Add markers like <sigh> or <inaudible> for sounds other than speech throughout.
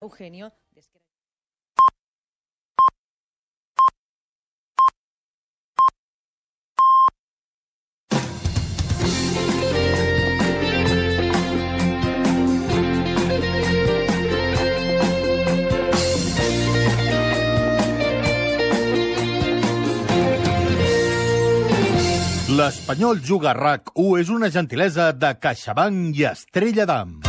Eugenio. L'Espanyol Juga RAC 1 és una gentilesa de CaixaBank i Estrella d'Am.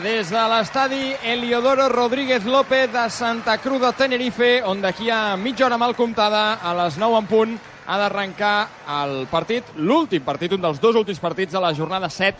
Des de l'estadi Eliodoro Rodríguez López de Santa Cruz de Tenerife, on d'aquí a mitja hora mal comptada, a les 9 en punt, ha d'arrencar el partit, l'últim partit, un dels dos últims partits de la jornada 7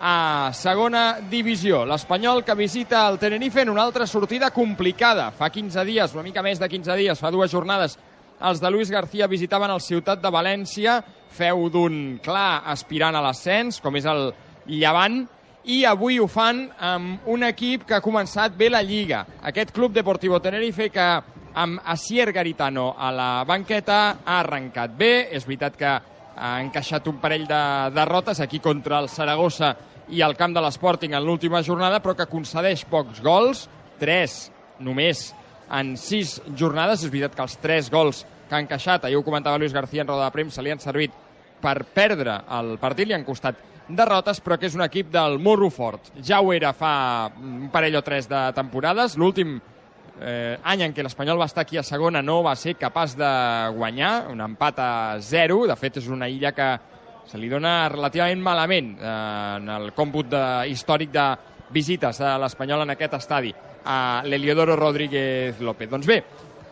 a segona divisió. L'Espanyol que visita el Tenerife en una altra sortida complicada. Fa 15 dies, una mica més de 15 dies, fa dues jornades, els de Luis García visitaven el Ciutat de València, feu d'un clar aspirant a l'ascens, com és el Llevant, i avui ho fan amb un equip que ha començat bé la Lliga. Aquest Club Deportivo Tenerife que amb Asier Garitano a la banqueta ha arrencat bé. És veritat que ha encaixat un parell de derrotes aquí contra el Saragossa i el camp de l'Sporting en l'última jornada, però que concedeix pocs gols, tres només en sis jornades. És veritat que els tres gols que ha encaixat, ahir ho comentava Luis García en roda de premsa, li han servit per perdre el partit, li han costat derrotes, però que és un equip del morro fort. Ja ho era fa un parell o tres de temporades. L'últim eh, any en què l'Espanyol va estar aquí a segona no va ser capaç de guanyar, un empat a zero. De fet, és una illa que se li dona relativament malament eh, en el còmput de, històric de visites de l'Espanyol en aquest estadi, a l'Heliodoro Rodríguez López. Doncs bé,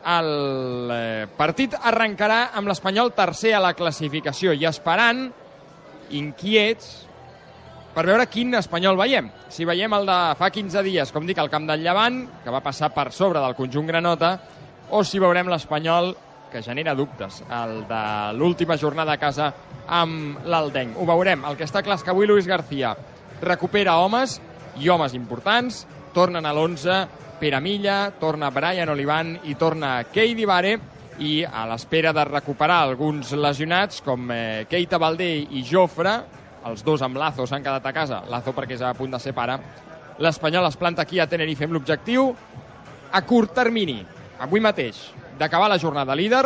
el eh, partit arrencarà amb l'Espanyol tercer a la classificació i esperant inquiets per veure quin espanyol veiem. Si veiem el de fa 15 dies, com dic, al camp del Llevant, que va passar per sobre del conjunt granota, o si veurem l'espanyol que genera dubtes, el de l'última jornada a casa amb l'Aldenc. Ho veurem. El que està clar és que avui Luis García recupera homes i homes importants, tornen a l'11 Pere Milla, torna Brian Olivan i torna Keidi Vare, i a l'espera de recuperar alguns lesionats com eh, Keita Valdé i Jofre, els dos amb Lazo s'han quedat a casa, Lazo perquè és a punt de ser pare, l'Espanyol es planta aquí a Tenerife amb l'objectiu a curt termini, avui mateix, d'acabar la jornada líder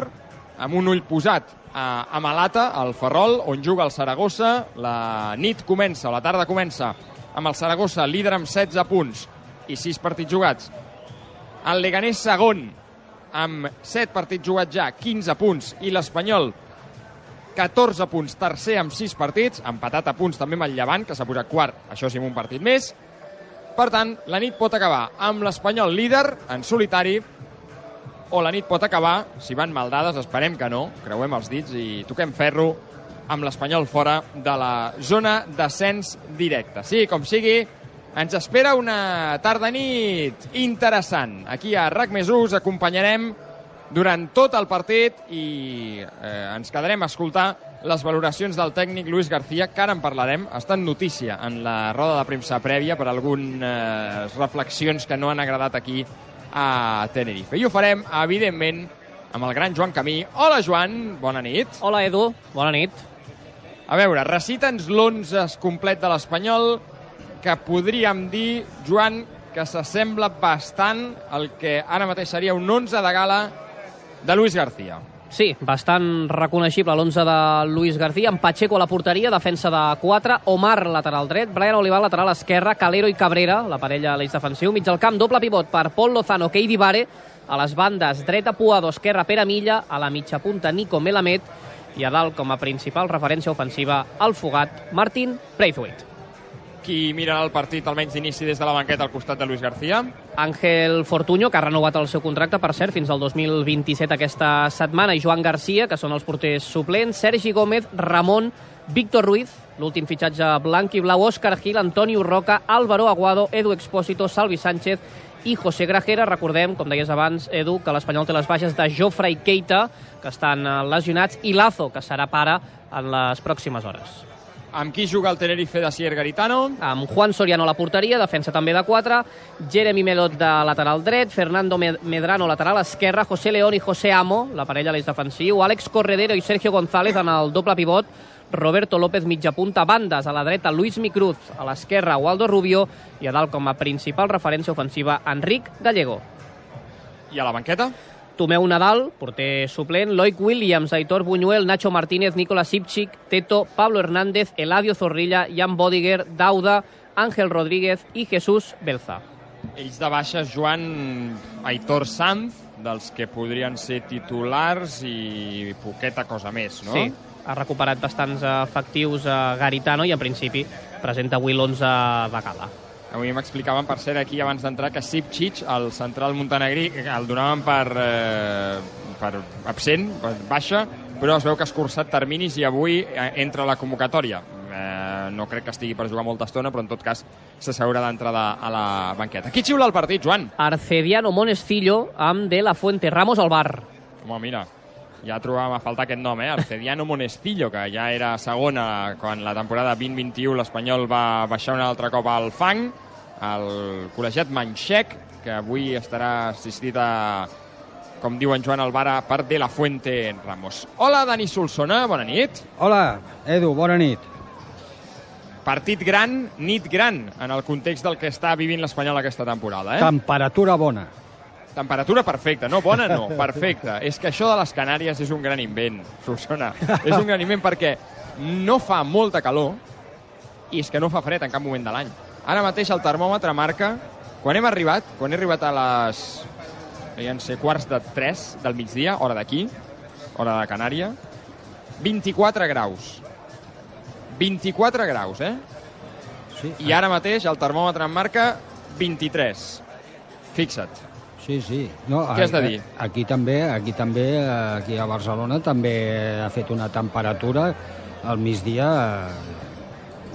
amb un ull posat a, a Malata, al Ferrol, on juga el Saragossa. La nit comença, o la tarda comença, amb el Saragossa líder amb 16 punts i 6 partits jugats. El Leganés segon, amb 7 partits jugats ja, 15 punts, i l'Espanyol 14 punts, tercer amb 6 partits, empatat a punts també amb el Llevant, que s'ha posat quart, això sí, amb un partit més. Per tant, la nit pot acabar amb l'Espanyol líder, en solitari, o la nit pot acabar, si van mal dades, esperem que no, creuem els dits i toquem ferro, amb l'Espanyol fora de la zona d'ascens directe. Sí, com sigui, ens espera una tarda-nit interessant. Aquí a RAC més us acompanyarem durant tot el partit i eh, ens quedarem a escoltar les valoracions del tècnic Luis García, que ara en parlarem. Està en notícia en la roda de premsa prèvia per algunes reflexions que no han agradat aquí a Tenerife. I ho farem, evidentment, amb el gran Joan Camí. Hola, Joan, bona nit. Hola, Edu, bona nit. A veure, recita'ns l'11 complet de l'Espanyol, que podríem dir, Joan, que s'assembla bastant al que ara mateix seria un 11 de gala de Luis García. Sí, bastant reconeixible l'11 de Luis García, amb Pacheco a la porteria, defensa de 4, Omar lateral dret, Brian Olivar lateral esquerra, Calero i Cabrera, la parella a l'eix defensiu, mig del camp, doble pivot per Pol Lozano, Keidi Vare, a les bandes dreta Puado, esquerra Pere Milla, a la mitja punta Nico Melamed. I a dalt com a principal referència ofensiva el fugat Martin Braithwaite. Qui mira el partit almenys d'inici des de la banqueta al costat de Luis García? Ángel Fortuño, que ha renovat el seu contracte, per cert, fins al 2027 aquesta setmana, i Joan Garcia, que són els porters suplents, Sergi Gómez, Ramon, Víctor Ruiz, l'últim fitxatge blanc i blau, Òscar Gil, Antonio Roca, Álvaro Aguado, Edu Expósito, Salvi Sánchez i José Grajera. Recordem, com deies abans, Edu, que l'Espanyol té les baixes de Jofre i Keita, que estan eh, lesionats, i Lazo, que serà pare en les pròximes hores. Amb qui juga el Tenerife de Sier Garitano? Amb Juan Soriano a la porteria, defensa també de 4, Jeremy Melot de lateral dret, Fernando Medrano lateral esquerra, José León i José Amo, la parella l'eix defensiu, Àlex Corredero i Sergio González en el doble pivot, Roberto López mitja punta, bandes a la dreta Luis Micruz, a l'esquerra Waldo Rubio i a dalt com a principal referència ofensiva Enric Gallego. I a la banqueta? Tomeu Nadal, porter suplent, Loic Williams, Aitor Buñuel, Nacho Martínez, Nicolas Sipchik, Teto, Pablo Hernández, Eladio Zorrilla, Jan Bodiger, Dauda, Ángel Rodríguez i Jesús Belza. Ells de baixes, Joan, Aitor Sanz, dels que podrien ser titulars i poqueta cosa més, no? Sí, ha recuperat bastants efectius a Garitano i en principi presenta avui l'11 de gala. Avui m'explicaven, per ser aquí abans d'entrar, que Sipcic, el central montenegrí, el donaven per, eh, per absent, per baixa, però es veu que ha escurçat terminis i avui eh, entra a la convocatòria. Eh, no crec que estigui per jugar molta estona, però en tot cas s'asseurà d'entrada a la banqueta. Qui xiula el partit, Joan? Arcediano Monescillo amb De La Fuente Ramos al bar. Home, mira, ja trobàvem a faltar aquest nom, eh? Arcediano Monestillo, que ja era segona quan la temporada 2021 l'Espanyol va baixar un altre cop al fang, el col·legiat Manxec, que avui estarà assistit a, com diu en Joan Alvara, per De La Fuente Ramos. Hola, Dani Solsona, bona nit. Hola, Edu, bona nit. Partit gran, nit gran, en el context del que està vivint l'Espanyol aquesta temporada, eh? Temperatura bona. Temperatura perfecta, no bona no, perfecta. <laughs> és que això de les Canàries és un gran invent, Solsona. és un gran invent perquè no fa molta calor i és que no fa fred en cap moment de l'any. Ara mateix el termòmetre marca, quan hem arribat, quan he arribat a les deien ser quarts de 3 del migdia, hora d'aquí, hora de Canària, 24 graus. 24 graus, eh? Sí, I ara mateix el termòmetre en marca 23. Fixa't. Sí, sí. No, Què has de dir? Aquí també, aquí també, aquí a Barcelona també ha fet una temperatura al migdia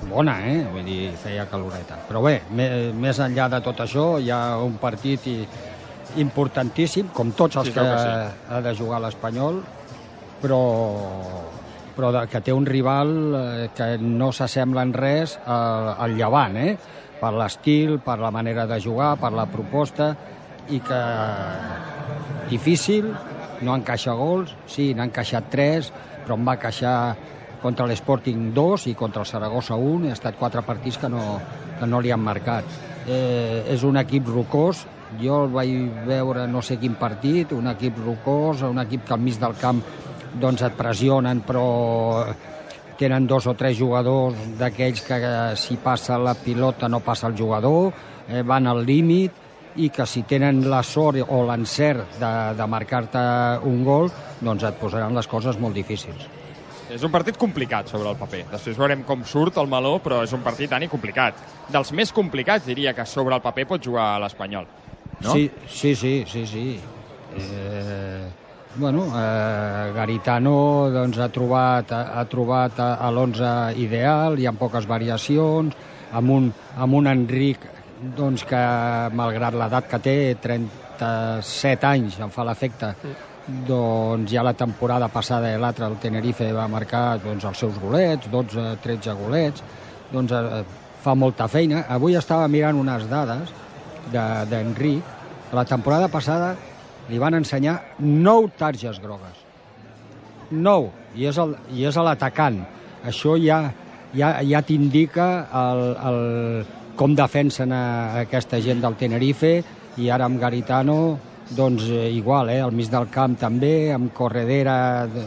bona, eh? Vull dir, feia caloreta. Però bé, més enllà de tot això, hi ha un partit i, importantíssim, com tots els Sí, que, que sí. ha de jugar l'Espanyol, però, però de, que té un rival eh, que no s'assembla en res al, al Llevant, eh? per l'estil, per la manera de jugar, per la proposta, i que difícil, no encaixa gols, sí, n'ha encaixat 3, però en va encaixar contra l'Sporting 2 i contra el Saragossa 1, ha estat quatre partits que no, que no li han marcat. Eh, és un equip rocós, jo el vaig veure no sé quin partit, un equip rocós, un equip que al mig del camp doncs et pressionen, però tenen dos o tres jugadors d'aquells que eh, si passa la pilota no passa el jugador, eh, van al límit, i que si tenen la sort o l'encert de, de marcar-te un gol, doncs et posaran les coses molt difícils. És un partit complicat sobre el paper. Després veurem com surt el meló, però és un partit tan i complicat. Dels més complicats, diria que sobre el paper pot jugar l'Espanyol. No? Sí, sí, sí, sí. sí. Eh, bueno, eh, Garitano doncs, ha trobat, ha, ha trobat a, a l'11 ideal, hi ha poques variacions, amb un, amb un Enric doncs, que malgrat l'edat que té, 37 anys, em fa l'efecte, doncs ja la temporada passada l'altra el Tenerife va marcar doncs, els seus golets, 12-13 golets, doncs eh, fa molta feina. Avui estava mirant unes dades d'Enric, de, la temporada passada li van ensenyar 9 targes grogues. 9, i és el- i és l'atacant. Això ja, ja, ja t'indica el, el, com defensen a, aquesta gent del Tenerife i ara amb Garitano doncs eh, igual, eh, al mig del camp també, amb corredera, de,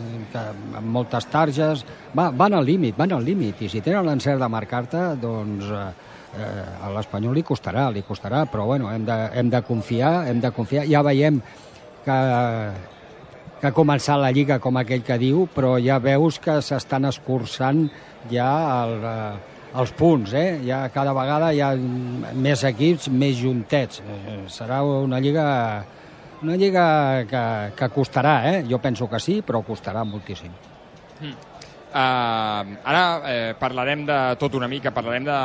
amb moltes targes, va, van al límit, van al límit, i si tenen l'encert de marcar-te, doncs eh, eh, a l'Espanyol li costarà, li costarà, però bueno, hem de, hem de confiar, hem de confiar, ja veiem que, que ha començat la Lliga com aquell que diu, però ja veus que s'estan escurçant ja el, eh, els punts, eh? Ja cada vegada hi ha més equips, més juntets. Eh, serà una lliga una lliga que, que costarà, eh? Jo penso que sí, però costarà moltíssim. Uh, ara eh, parlarem de tot una mica, parlarem de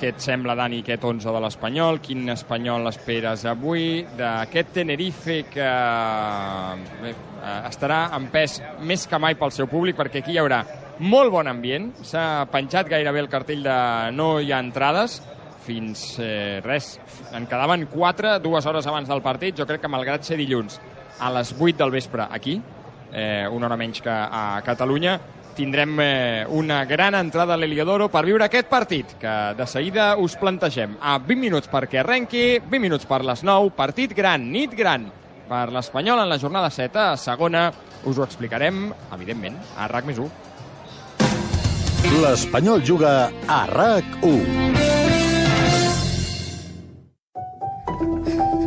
què et sembla, Dani, aquest 11 de l'Espanyol, quin Espanyol esperes avui, d'aquest Tenerife que eh, estarà en pes més que mai pel seu públic, perquè aquí hi haurà molt bon ambient, s'ha penjat gairebé el cartell de no hi ha entrades, fins eh, res, en quedaven 4 dues hores abans del partit, jo crec que malgrat ser dilluns a les 8 del vespre aquí, eh, una hora menys que a Catalunya, tindrem eh, una gran entrada a l'Heliodoro per viure aquest partit, que de seguida us plantegem. A 20 minuts perquè arrenqui, 20 minuts per les 9, partit gran, nit gran per l'Espanyol en la jornada 7 a segona. Us ho explicarem, evidentment, a RAC més 1. L'Espanyol juga a RAC 1.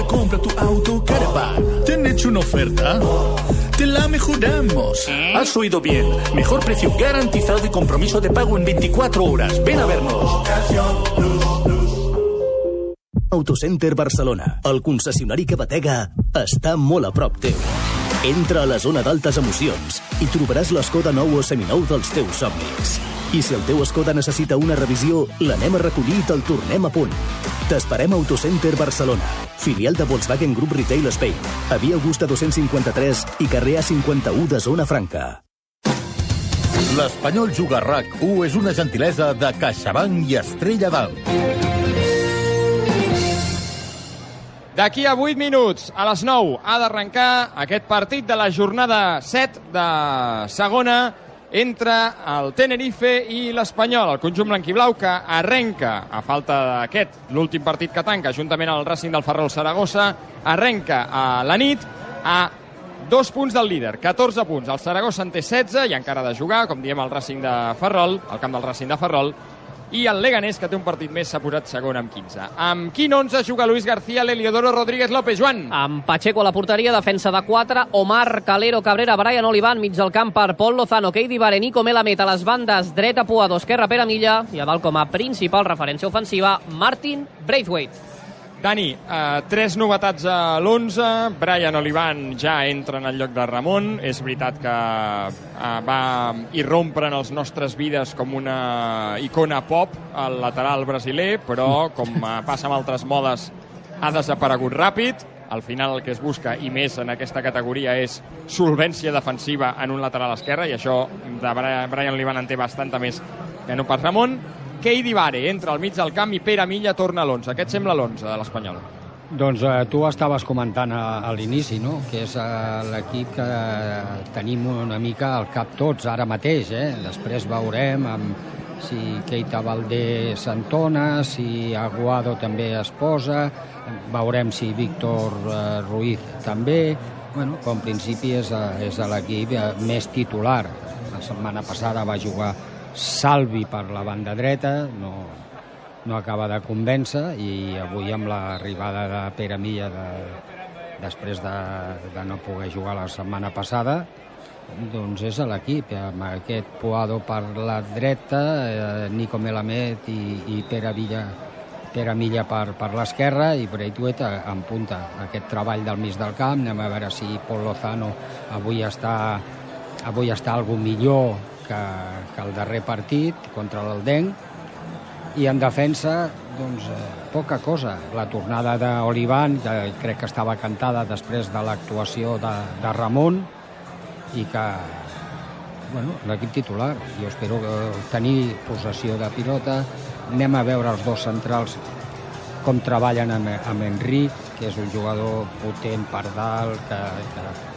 te compra tu auto, caravan. ¿Te han hecho una oferta? Te la mejoramos. Has oído bien. Mejor precio garantizado y compromiso de pago en 24 horas. Ven a vernos. Autocenter Barcelona, el concessionari que batega, està molt a prop teu. Entra a la zona d'altes emocions i trobaràs l'Escoda nou o seminou dels teus somnis. I si el teu Skoda necessita una revisió, l'anem a recollir i te'l tornem a punt. T'esperem a Autocenter Barcelona, filial de Volkswagen Group Retail Spain, a Via Augusta 253 i carrer A51 de Zona Franca. L'Espanyol Juga a RAC 1 és una gentilesa de CaixaBank i Estrella d'Alt. D'aquí a 8 minuts, a les 9, ha d'arrencar aquest partit de la jornada 7 de segona entre el Tenerife i l'Espanyol, el conjunt blanquiblau que arrenca, a falta d'aquest, l'últim partit que tanca, juntament al Racing del Ferrol Saragossa, arrenca a la nit a dos punts del líder, 14 punts. El Saragossa en té 16 i encara de jugar, com diem, el Racing de Ferrol, el camp del Racing de Ferrol, i el Leganés, que té un partit més, s'ha posat segon amb 15. Amb quin 11 juga Luis García, l'Eliodoro Rodríguez López, Joan? Amb Pacheco a la porteria, defensa de 4, Omar, Calero, Cabrera, Brian Olivan, mig del camp per Pol Lozano, Keidi Barenico, Melamed a les bandes, dreta Puado, esquerra Pere Milla, i a dalt com a principal referència ofensiva, Martin Braithwaite. Dani, eh, tres novetats a l'11. Brian Olivan ja entra en el lloc de Ramon. És veritat que eh, va irrompre en els nostres vides com una icona pop al lateral brasiler, però, com eh, passa amb altres modes, ha desaparegut ràpid. Al final el que es busca, i més en aquesta categoria, és solvència defensiva en un lateral esquerre, i això de Brian Olivan en té bastanta més que no pas Ramon. Keidi Vare entra al mig del camp i Pere Milla torna a l'11. Aquest sembla l'11 de l'Espanyol. Doncs eh, tu estaves comentant a, a l'inici, no? que és eh, l'equip que tenim una mica al cap tots ara mateix. Eh? Després veurem amb si Keita Valdé s'entona, si Aguado també es posa, veurem si Víctor eh, Ruiz també. Bueno, en principi és, eh, és l'equip eh, més titular. La setmana passada va jugar Salvi per la banda dreta, no, no acaba de convèncer i avui amb l'arribada de Pere Milla de, després de, de no poder jugar la setmana passada, doncs és a l'equip, amb aquest Puado per la dreta, eh, Nico Melamed i, i Pere Villa Pere Milla per, per l'esquerra i Braithwaite en punta. Aquest treball del mig del camp, anem a veure si Pol Lozano avui està, avui està algú millor que, que el darrer partit contra l'Aldenc i en defensa doncs, eh, poca cosa. La tornada d'Olivan, que crec que estava cantada després de l'actuació de, de Ramon i que bueno, l'equip titular. Jo espero eh, tenir possessió de pilota. Anem a veure els dos centrals com treballen amb, amb Enric, que és un jugador potent per dalt, que, que,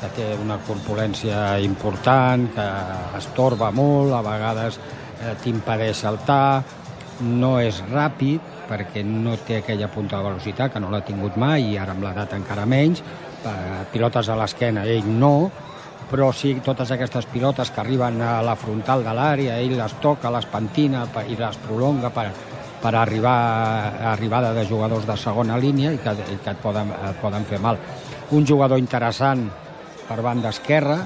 que té una corpulència important, que estorba molt, a vegades eh, t'impedeix saltar, no és ràpid, perquè no té aquella punta de velocitat, que no l'ha tingut mai, i ara amb l'edat encara menys, eh, pilotes a l'esquena, ell no, però sí totes aquestes pilotes que arriben a la frontal de l'àrea, ell les toca, les pentina i les prolonga per, per arribar a arribada de jugadors de segona línia i que, i que et, poden, et poden fer mal. Un jugador interessant per banda esquerra,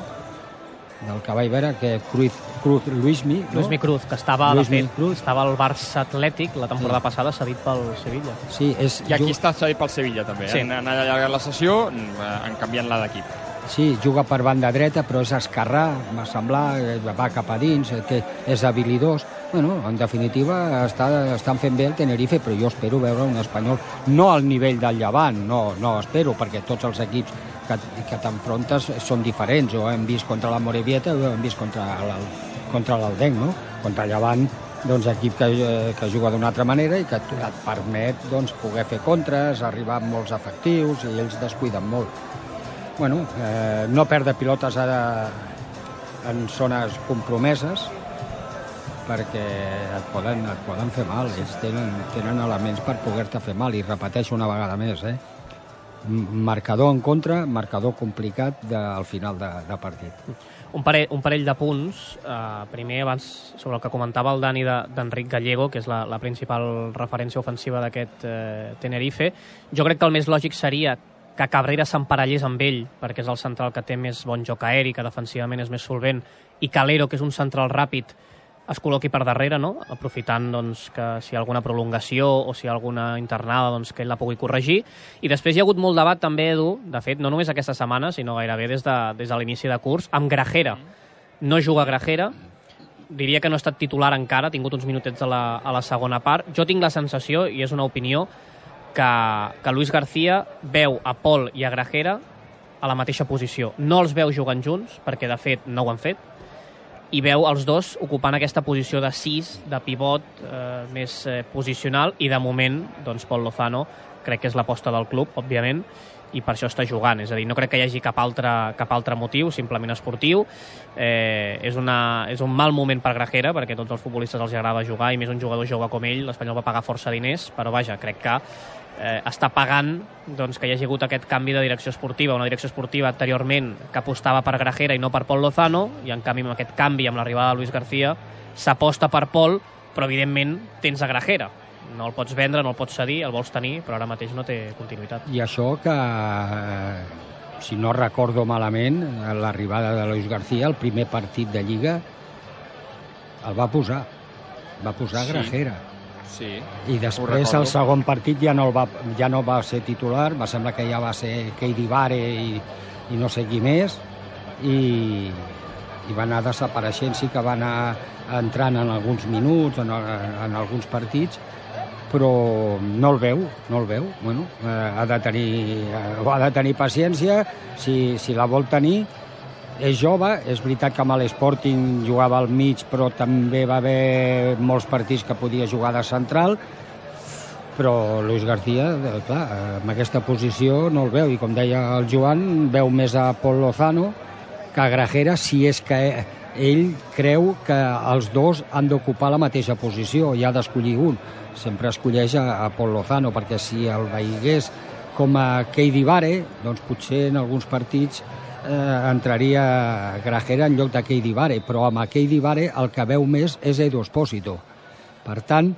del que vaig veure, que Cruz, Cruz Luismi, no? Luismi Cruz, que estava, Luismi de fet, Cruz. estava al Barça Atlètic la temporada Sí. passada, cedit pel Sevilla. Sí, és, I aquí està cedit pel Sevilla, també. Sí. Sí. Han, han allargat la sessió, eh, han canviat la d'equip. Sí, juga per banda dreta, però és esquerrà, m'ha semblat, eh, va cap a dins, eh, té, és habilidós. Bueno, en definitiva, està, estan fent bé el Tenerife, però jo espero veure un espanyol, no al nivell del Llevant, no, no espero, perquè tots els equips que, que t'enfrontes són diferents. Ho hem vist contra la Morevieta, ho hem vist contra l'Al- contra l'Aldenc, no? Contra Llevant, doncs, equip que, eh, que juga d'una altra manera i que et permet doncs, poder fer contres, arribar amb molts efectius i ells descuiden molt bueno, eh, no perdre pilotes ara en zones compromeses perquè et poden, et poden fer mal. Ells tenen, tenen elements per poder-te fer mal. I repeteixo una vegada més, eh? Marcador en contra, marcador complicat de, al final de, de partit. Un parell, un parell de punts. Uh, primer, abans, sobre el que comentava el Dani de- d'Enric Gallego, que és la, la principal referència ofensiva d'aquest uh, Tenerife. Jo crec que el més lògic seria que Cabrera s'emparellés amb ell, perquè és el central que té més bon joc aeri, que defensivament és més solvent, i Calero, que és un central ràpid, es col·loqui per darrere, no? aprofitant doncs, que si hi ha alguna prolongació o si hi ha alguna internada, doncs, que ell la pugui corregir. I després hi ha hagut molt debat també, Edu, de fet, no només aquesta setmana, sinó gairebé des de, des de l'inici de curs, amb Grajera. No juga Grajera, diria que no ha estat titular encara, ha tingut uns minutets a la, a la segona part. Jo tinc la sensació, i és una opinió, que, que Luis García veu a Pol i a Grajera a la mateixa posició. No els veu jugant junts, perquè de fet no ho han fet, i veu els dos ocupant aquesta posició de 6, de pivot eh, més eh, posicional, i de moment, doncs, Pol Lozano crec que és l'aposta del club, òbviament, i per això està jugant. És a dir, no crec que hi hagi cap altre, cap altre motiu, simplement esportiu. Eh, és, una, és un mal moment per Grajera, perquè tots els futbolistes els agrada jugar, i més un jugador jove com ell, l'Espanyol va pagar força diners, però vaja, crec que eh, està pagant doncs, que hi hagi hagut aquest canvi de direcció esportiva, una direcció esportiva anteriorment que apostava per Grajera i no per Pol Lozano, i en canvi amb aquest canvi, amb l'arribada de Luis García, s'aposta per Pol, però evidentment tens a Grajera. No el pots vendre, no el pots cedir, el vols tenir, però ara mateix no té continuïtat. I això que, eh, si no recordo malament, l'arribada de Luis García, el primer partit de Lliga, el va posar. Va posar Sí. Grajera. Sí. I després el segon partit ja no, el va, ja no va ser titular, va semblar que ja va ser Keidi Vare i, i no sé qui més, i, i va anar desapareixent, sí que va anar entrant en alguns minuts, en, en alguns partits, però no el veu, no el veu. Bueno, eh, ha, de tenir, eh, ha de tenir paciència, si, si la vol tenir, és jove, és veritat que amb l'Sporting jugava al mig, però també va haver molts partits que podia jugar de central, però Luis García, eh, clar, eh, amb aquesta posició no el veu, i com deia el Joan, veu més a Pol Lozano que a Grajera, si és que ell creu que els dos han d'ocupar la mateixa posició i ha d'escollir un. Sempre escolleix a, a Pol Lozano, perquè si el veigués com a Keidi Vare, doncs potser en alguns partits eh, entraria Grajera en lloc de Keidi Vare, però amb Keidi Vare el que veu més és Edu Espósito. Per tant,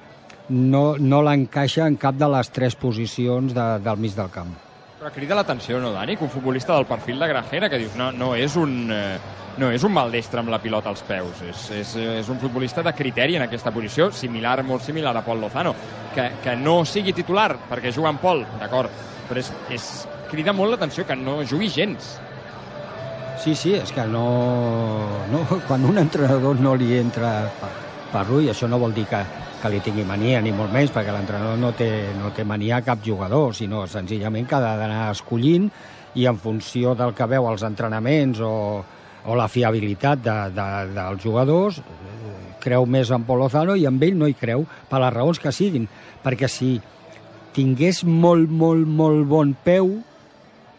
no, no l'encaixa en cap de les tres posicions de, del mig del camp. Però crida l'atenció, no, Dani, que un futbolista del perfil de Grajera, que dius, no, no és un... Eh, no és un maldestre amb la pilota als peus, és, és, és un futbolista de criteri en aquesta posició, similar, molt similar a Pol Lozano, que, que no sigui titular perquè juga en Pol, d'acord, però és, és, crida molt l'atenció que no jugui gens. Sí, sí, és que no, no... Quan un entrenador no li entra per, per l'ull, això no vol dir que, que li tingui mania, ni molt menys, perquè l'entrenador no, té, no té mania a cap jugador, sinó senzillament que ha d'anar escollint i en funció del que veu als entrenaments o, o la fiabilitat de, de, dels jugadors, creu més en Pol Lozano i amb ell no hi creu, per les raons que siguin. Perquè si tingués molt, molt, molt bon peu,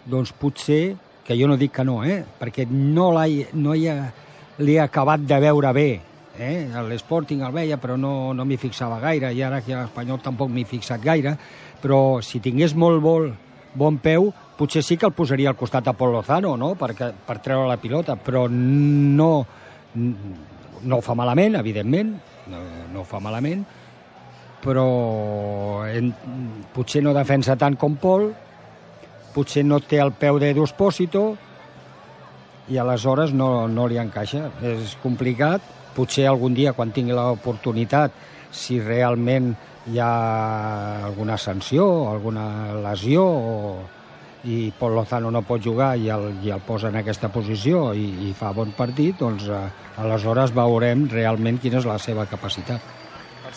doncs potser, que jo no dic que no, eh? perquè no, no hi ha, l'he acabat de veure bé, eh? l'Sporting el veia però no, no m'hi fixava gaire i ara a l'Espanyol tampoc m'hi fixat gaire però si tingués molt bon, bon peu potser sí que el posaria al costat de Pol Lozano, no?, Perquè, per treure la pilota, però no, no ho fa malament, evidentment, no, no ho fa malament, però en, potser no defensa tant com Pol, potser no té el peu de Duspósito i aleshores no, no li encaixa. És complicat, potser algun dia, quan tingui l'oportunitat, si realment hi ha alguna sanció, alguna lesió o, i Pol Lozano no pot jugar i el, i el posa en aquesta posició i, i fa bon partit, doncs eh, aleshores veurem realment quina és la seva capacitat.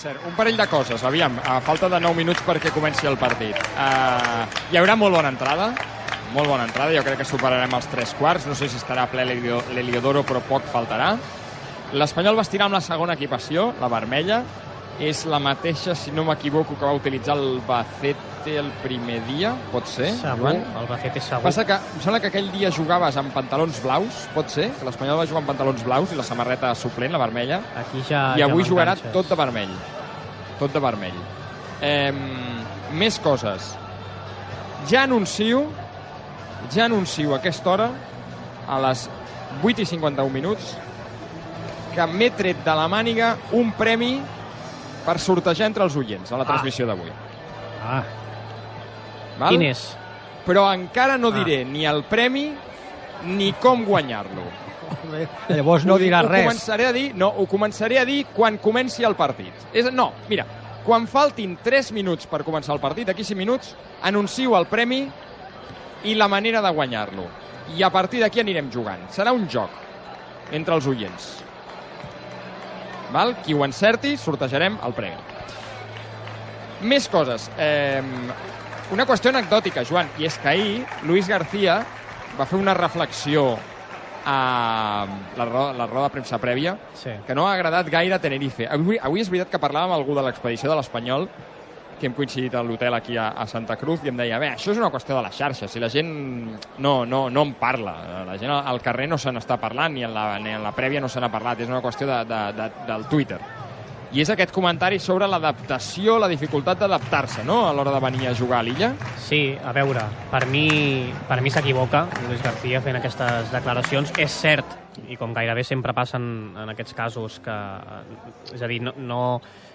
Cert, un parell de coses, aviam, a falta de 9 minuts perquè comenci el partit. Uh, hi haurà molt bona entrada, molt bona entrada, jo crec que superarem els 3 quarts, no sé si estarà ple l'Heliodoro, però poc faltarà. L'Espanyol va estirar amb la segona equipació, la vermella, és la mateixa, si no m'equivoco, que va utilitzar el Bacete el primer dia, pot ser? Segur, Joan? el Bacete segur. Passa que em sembla que aquell dia jugaves amb pantalons blaus, pot ser? Que l'Espanyol va jugar amb pantalons blaus i la samarreta suplent, la vermella. Aquí ja I avui ja jugarà tot de vermell. Tot de vermell. Eh, més coses. Ja anuncio, ja anuncio a aquesta hora, a les 8 i 51 minuts, que m'he tret de la màniga un premi per sortejar entre els oients a la transmissió ah. d'avui. Ah. Val? Quin és? Però encara no diré ah. ni el premi ni com guanyar-lo. Llavors no diràs res. Ho començaré a dir, no, ho començaré a dir quan comenci el partit. És, no, mira, quan faltin 3 minuts per començar el partit, aquí 5 minuts, anuncio el premi i la manera de guanyar-lo. I a partir d'aquí anirem jugant. Serà un joc entre els oients. Val? Qui ho encerti, sortejarem el premi. Més coses. Eh, una qüestió anecdòtica, Joan, i és que ahir Luis García va fer una reflexió a la roda, la roda de premsa prèvia sí. que no ha agradat gaire a Tenerife. Avui, avui és veritat que parlàvem amb algú de l'expedició de l'Espanyol que hem coincidit a l'hotel aquí a, a Santa Cruz i em deia, bé, això és una qüestió de la xarxa, si la gent no, no, no en parla, la gent al carrer no se n'està parlant, ni en, la, ni en la prèvia no se n'ha parlat, és una qüestió de, de, de, del Twitter. I és aquest comentari sobre l'adaptació, la dificultat d'adaptar-se, no?, a l'hora de venir a jugar a l'illa. Sí, a veure, per mi, per mi s'equivoca Luis García fent aquestes declaracions. És cert, i com gairebé sempre passen en aquests casos, que, és a dir, no, no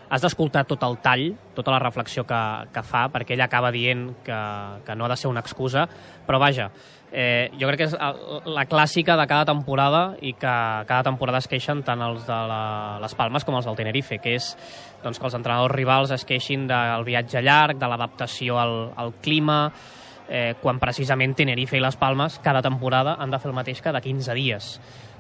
has d'escoltar tot el tall, tota la reflexió que, que fa, perquè ell acaba dient que, que no ha de ser una excusa, però vaja, eh, jo crec que és la clàssica de cada temporada i que cada temporada es queixen tant els de la, les Palmes com els del Tenerife, que és doncs, que els entrenadors rivals es queixin del viatge llarg, de l'adaptació al, al clima, eh, quan precisament Tenerife i les Palmes cada temporada han de fer el mateix cada 15 dies.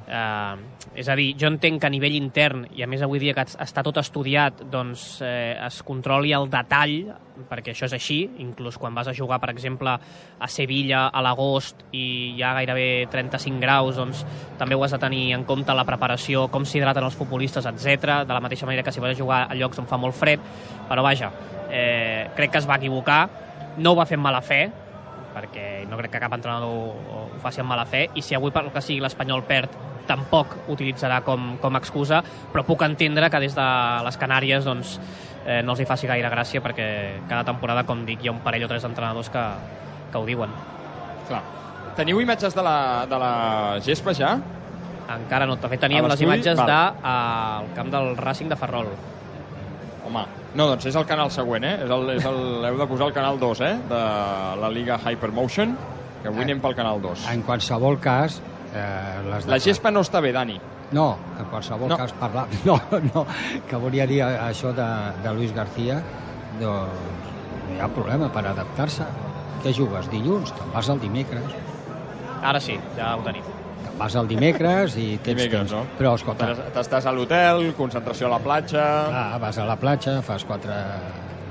Eh, és a dir, jo entenc que a nivell intern, i a més avui dia que està tot estudiat, doncs eh, es controli el detall, perquè això és així, inclús quan vas a jugar, per exemple, a Sevilla a l'agost i hi ha gairebé 35 graus, doncs també ho has de tenir en compte la preparació, com s'hidraten els futbolistes, etc. de la mateixa manera que si vas a jugar a llocs on fa molt fred, però vaja, eh, crec que es va equivocar, no ho va fer amb mala fe, perquè no crec que cap entrenador ho, ho faci amb mala fe, i si avui per que sigui l'Espanyol perd tampoc utilitzarà com, com excusa, però puc entendre que des de les Canàries doncs, eh, no els hi faci gaire gràcia perquè cada temporada, com dic, hi ha un parell o tres entrenadors que, que ho diuen. Clar. Teniu imatges de la, de la gespa ja? Encara no. De fet, teníem les imatges del de, uh, camp del Racing de Ferrol. Home, No, doncs és el canal següent, eh? És el, és el, heu de posar el canal 2, eh? De la Liga Hypermotion, que avui anem pel canal 2. En qualsevol cas... Eh, les La gespa no està bé, Dani. No, en qualsevol No. no. cas parlar... <laughs> No, no, que volia dir això de, de Luis García, doncs no hi ha problema per adaptar-se. Què jugues? Dilluns? Te'n vas el dimecres. Ara sí, ja ho tenim. Te'n vas el dimecres i tens Dimecres, temps. no? Però, escolta, T'es- T'estàs a l'hotel, concentració a la platja, clar, vas a la platja, fas quatre...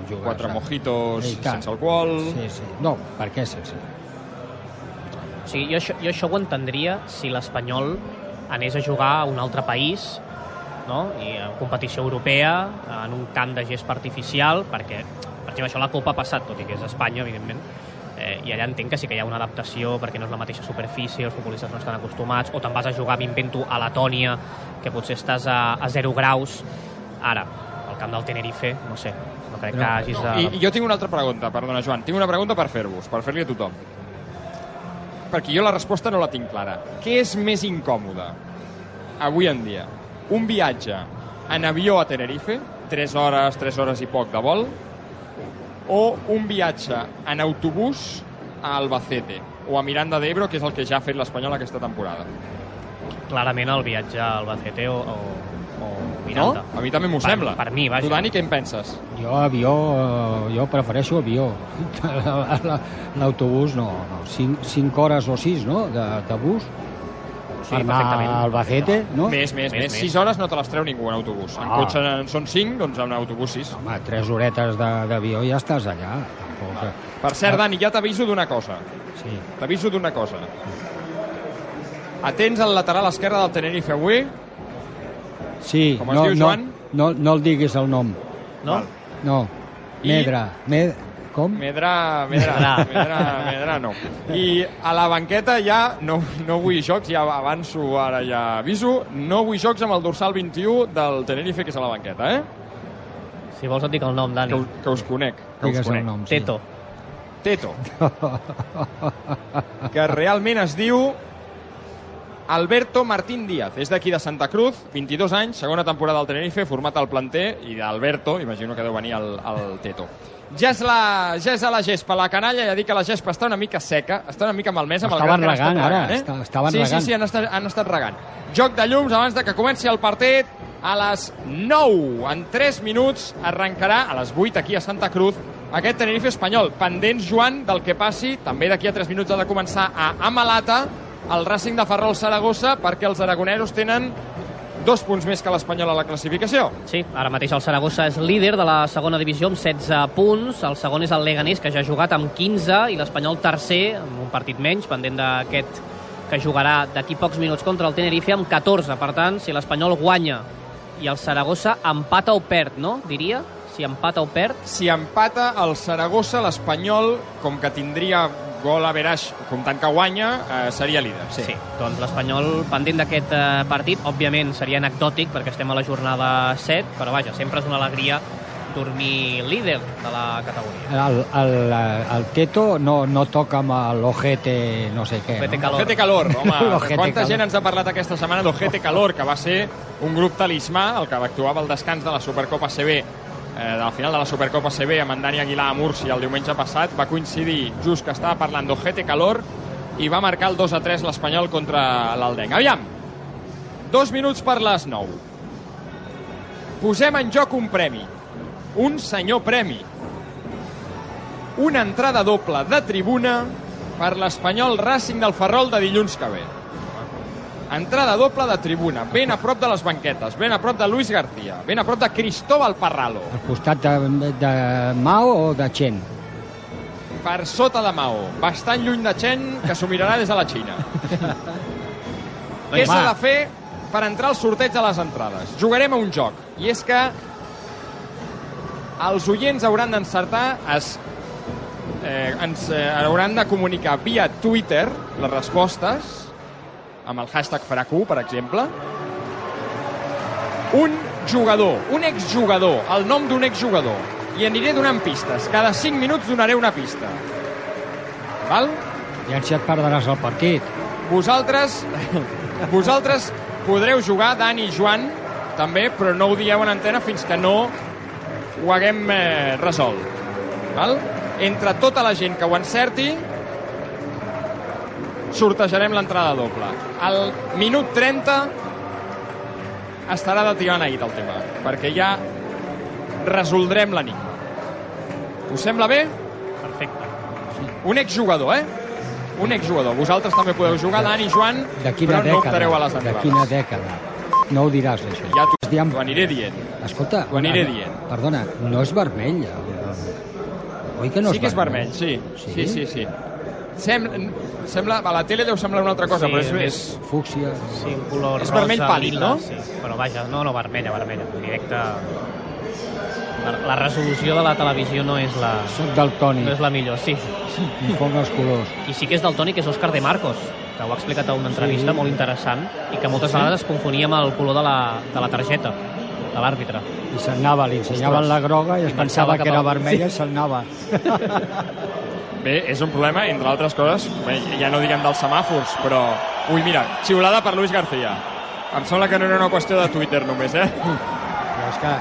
Jugues, quatre a- mojitos I tant. sense alcohol... Sí, sí. No, per què sense? O sigui, jo, això, jo això ho entendria si l'Espanyol anés a jugar a un altre país no? i en competició europea en un camp de gespa artificial perquè, per exemple, això la Copa ha passat tot i que és Espanya, evidentment eh, i allà entenc que sí que hi ha una adaptació perquè no és la mateixa superfície, els futbolistes no estan acostumats o te'n vas a jugar, m'invento, a Letònia que potser estàs a, a 0 graus ara, al camp del Tenerife no sé, no crec que hagis de... I, I jo tinc una altra pregunta, perdona, Joan. Tinc una pregunta per fer-vos, per fer-li a tothom. Perquè jo la resposta no la tinc clara. Què és més incòmode avui en dia? Un viatge en avió a Tenerife, 3 hores, 3 hores i poc de vol, o un viatge en autobús a Albacete o a Miranda de Ebro, que és el que ja ha fet l'Espanyol aquesta temporada. clarament el viatge a Albacete o, o, o No? Miranda. A mi també m'ho sembla. per mi, vaja. Tu, Dani, què en penses? Jo avió, eh, jo prefereixo avió. La- <laughs> L'autobús no, no. Cinc, cinc hores o sis, no?, de, de bus. Sí, per anar perfectament. a Albacete, no? Més, més, Més, més. més. 6 hores no te les treu ningú en autobús. En Ah. cotxe en són 5, doncs en autobús 6. Home, tres horetes de- d'avió i ja estàs allà. Tampoc... que- Per cert, Dani, ja t'aviso d'una cosa. Sí. T'aviso d'una cosa. Atents al lateral esquerre del Tenerife avui. Sí, Com es no, diu, no, Joan? no, no el diguis el nom. No? No. I- Medra. Com? Medrà, Medrà, Medrà, Medrà no. I a la banqueta ja no, no vull jocs, ja avanço, ara ja aviso, no vull jocs amb el dorsal 21 del Tenerife, que és a la banqueta, eh? Si vols et dic el nom, Que, Dani. us- que us conec, que us Digues el conec. nom. Sí. Teto. Teto, <laughs> que realment es diu Alberto Martín Díaz. És d'aquí de Santa Cruz, 22 anys, segona temporada al Tenerife, format al planter, i d'Alberto, imagino que deu venir el, el Teto. Ja és, la, ja és a la gespa, la canalla, ja dic que la gespa està una mica seca, està una mica malmesa. Estaven regant, ara, eh? esta- estaven sí, regant. Sí, sí, han estat, han estat regant. Joc de llums abans de que comenci el partit a les 9. En 3 minuts arrencarà a les 8 aquí a Santa Cruz aquest Tenerife espanyol. Pendents, Joan, del que passi, també d'aquí a 3 minuts ha de començar a Amalata, el Racing de Ferrol Saragossa, perquè els aragonesos tenen dos punts més que l'Espanyol a la classificació. Sí, ara mateix el Saragossa és líder de la segona divisió amb 16 punts. El segon és el Leganés, que ja ha jugat amb 15, i l'Espanyol tercer, amb un partit menys, pendent d'aquest que jugarà d'aquí pocs minuts contra el Tenerife, amb 14. Per tant, si l'Espanyol guanya i el Saragossa empata o perd, no? Diria, si empata o perd. Si empata el Saragossa, l'Espanyol, com que tindria gol a Veraix, comptant que guanya, eh, seria líder. Sí. sí. Doncs l'Espanyol, pendent d'aquest eh, partit, òbviament seria anecdòtic perquè estem a la jornada 7, però vaja, sempre és una alegria dormir líder de la categoria. El, el, el Teto no, no toca amb l'Ojete no sé què. Ojete no? Calor. Ojete Calor, home, <laughs> L'Ojete quanta Calor. gent ens ha parlat aquesta setmana d'Ojete Calor, que va ser un grup talismà, el que actuava al descans de la Supercopa CB, eh, de la final de la Supercopa CB amb en Dani Aguilar a Múrcia el diumenge passat, va coincidir just que estava parlant d'Ojete Calor i va marcar el 2 a 3 l'Espanyol contra l'Aldenc. Aviam, dos minuts per les 9. Posem en joc un premi, un senyor premi, una entrada doble de tribuna per l'Espanyol Racing del Ferrol de dilluns que ve. Entrada doble de tribuna, ben a prop de les banquetes, ben a prop de Luis García, ben a prop de Cristóbal Parralo, Al costat de, de Mao o de Chen? per sota de Mao, bastant lluny de Chen, que s'ho mirarà des de la Xina. <laughs> Què s'ha de fer per entrar al sorteig de les entrades? Jugarem a un joc, i és que els oients hauran d'encertar, es, eh, ens eh, hauran de comunicar via Twitter les respostes, amb el hashtag FRAQ, per exemple, un jugador, un exjugador, el nom d'un exjugador, i aniré donant pistes. Cada 5 minuts donaré una pista. Val? I així et perdràs el partit. Vosaltres, <laughs> vosaltres podreu jugar, Dani i Joan, també, però no ho dieu en antena fins que no ho haguem eh, resolt. Val? Entre tota la gent que ho encerti, sortejarem l'entrada doble. Al minut 30 estarà de tirar nit el tema, perquè ja resoldrem l'enigma. Us sembla bé? Perfecte. Un exjugador, eh? Un exjugador. Vosaltres també podeu jugar, Dani, Joan, De quina però no dècada? optareu a les de endavants. quina dècada? No ho diràs, això. Ja t'ho Diem- aniré dient. Escolta, T'ho aniré una- dient. Perdona, no és vermell. el- el- Oi que no sí que és vermell, sí. Sí? Sí, sí, sí. Sembla, sembla, a la tele deu semblar una altra cosa, Sí, però és, és- és, Fúcsia. Sí, un color És rosa, vermell pàl·lid, lila, no? Sí, però vaja, no, no, vermella, vermella. Directe... La, la resolució de la televisió no és la, Soc del Toni. no és la millor, sí. Em fong els colors. I sí que és del Toni, que és Òscar de Marcos, que ho ha explicat a una entrevista Sí. molt interessant i que moltes vegades es confonia amb el color de la, de la targeta de l'àrbitre. I se'n anava, li ensenyaven la groga i es I pensava que era vermella i Sí. se'n anava. Bé, és un problema, entre altres coses, bé, ja no diguem dels semàfors, però... Ui, mira, xiulada per Luis García. Em sembla que no era una qüestió de Twitter només, eh? Però és que,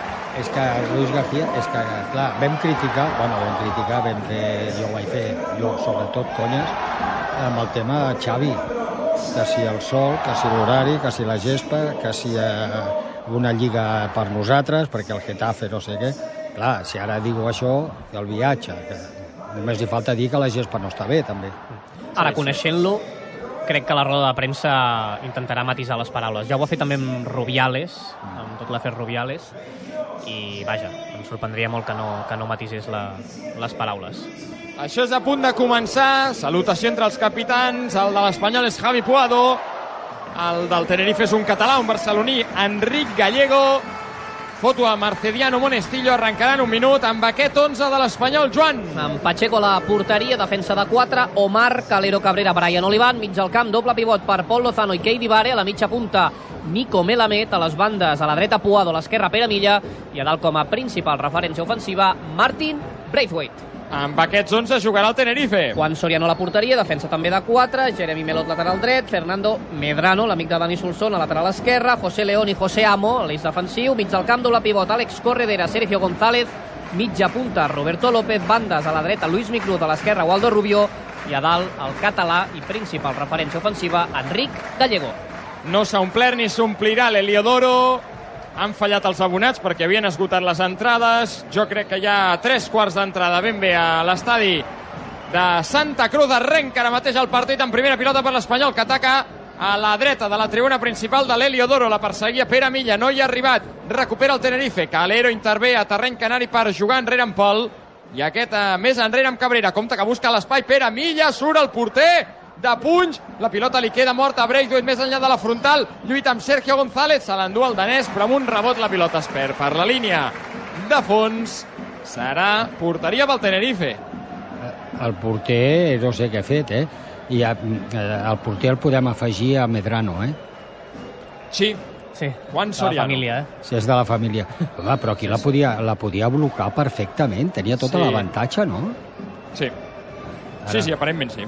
és que Luis García, és que, clar, vam criticar, bueno, vam criticar, vam fer, jo ho vaig fer, jo sobretot, conyes, amb el tema Xavi, que si el sol, que si l'horari, que si la gespa, que si eh, una lliga per nosaltres, perquè el Getafe no sé què. Clar, si ara digo això, el viatge, que només li falta dir que la gespa no està bé, també. Ara, coneixent-lo, crec que la roda de premsa intentarà matisar les paraules. Ja ho ha fet també amb Rubiales, amb tot l'afer Rubiales, i vaja, em sorprendria molt que no, que no matisés la, les paraules. Això és a punt de començar. Salutació entre els capitans. El de l'Espanyol és Javi Puado. El del Tenerife és un català, un barceloní, Enric Gallego. Foto a Marcediano Monestillo. Arrencarà en un minut amb aquest 11 de l'Espanyol, Joan. Amb Pacheco la porteria, defensa de 4, Omar, Calero Cabrera, Brian Olivan, mig al camp, doble pivot per Pol Lozano i Keidi Vare, a la mitja punta Nico Melamed, a les bandes, a la dreta Puado, a l'esquerra Pere Milla, i a dalt com a principal referència ofensiva, Martin Braithwaite. Amb aquests 11 jugarà el Tenerife. Juan Soriano a la porteria, defensa també de 4, Jeremy Melot lateral dret, Fernando Medrano, l'amic de Dani Solsona, lateral esquerra, José León i José Amo, l'eix defensiu, mig al camp, doble pivot, Àlex Corredera, Sergio González, mitja punta, Roberto López, bandes a la dreta, Luis Miclut, a l'esquerra, Waldo Rubio, i a dalt, el català i principal referència ofensiva, Enric Gallego. No s'ha omplert ni s'omplirà l'Heliodoro. Han fallat els abonats perquè havien esgotat les entrades. Jo crec que hi ha tres quarts d'entrada. Ben bé a l'estadi de Santa Cruz arrenca ara mateix el partit en primera pilota per l'Espanyol que ataca a la dreta de la tribuna principal de l'Heliodoro, la perseguia Pere Milla, no hi ha arribat, recupera el Tenerife, Calero intervé a terreny canari per jugar enrere amb Pol, i aquest eh, més enrere amb Cabrera, compte que busca l'espai, Pere Milla, surt el porter, de punys, la pilota li queda morta a Braithwaite més enllà de la frontal, lluita amb Sergio González, se l'endú el danès, però amb un rebot la pilota es perd per la línia de fons, serà porteria pel Tenerife. El porter, no sé què ha fet, eh? I eh, el porter el podem afegir a Medrano, eh? Sí, Sí, Juan de la Soriano. família, eh? Si és de la família. Home, però aquí la podia, la podia blocar perfectament, tenia tot Sí. l'avantatge, no? Sí. Sí, sí, aparentment sí.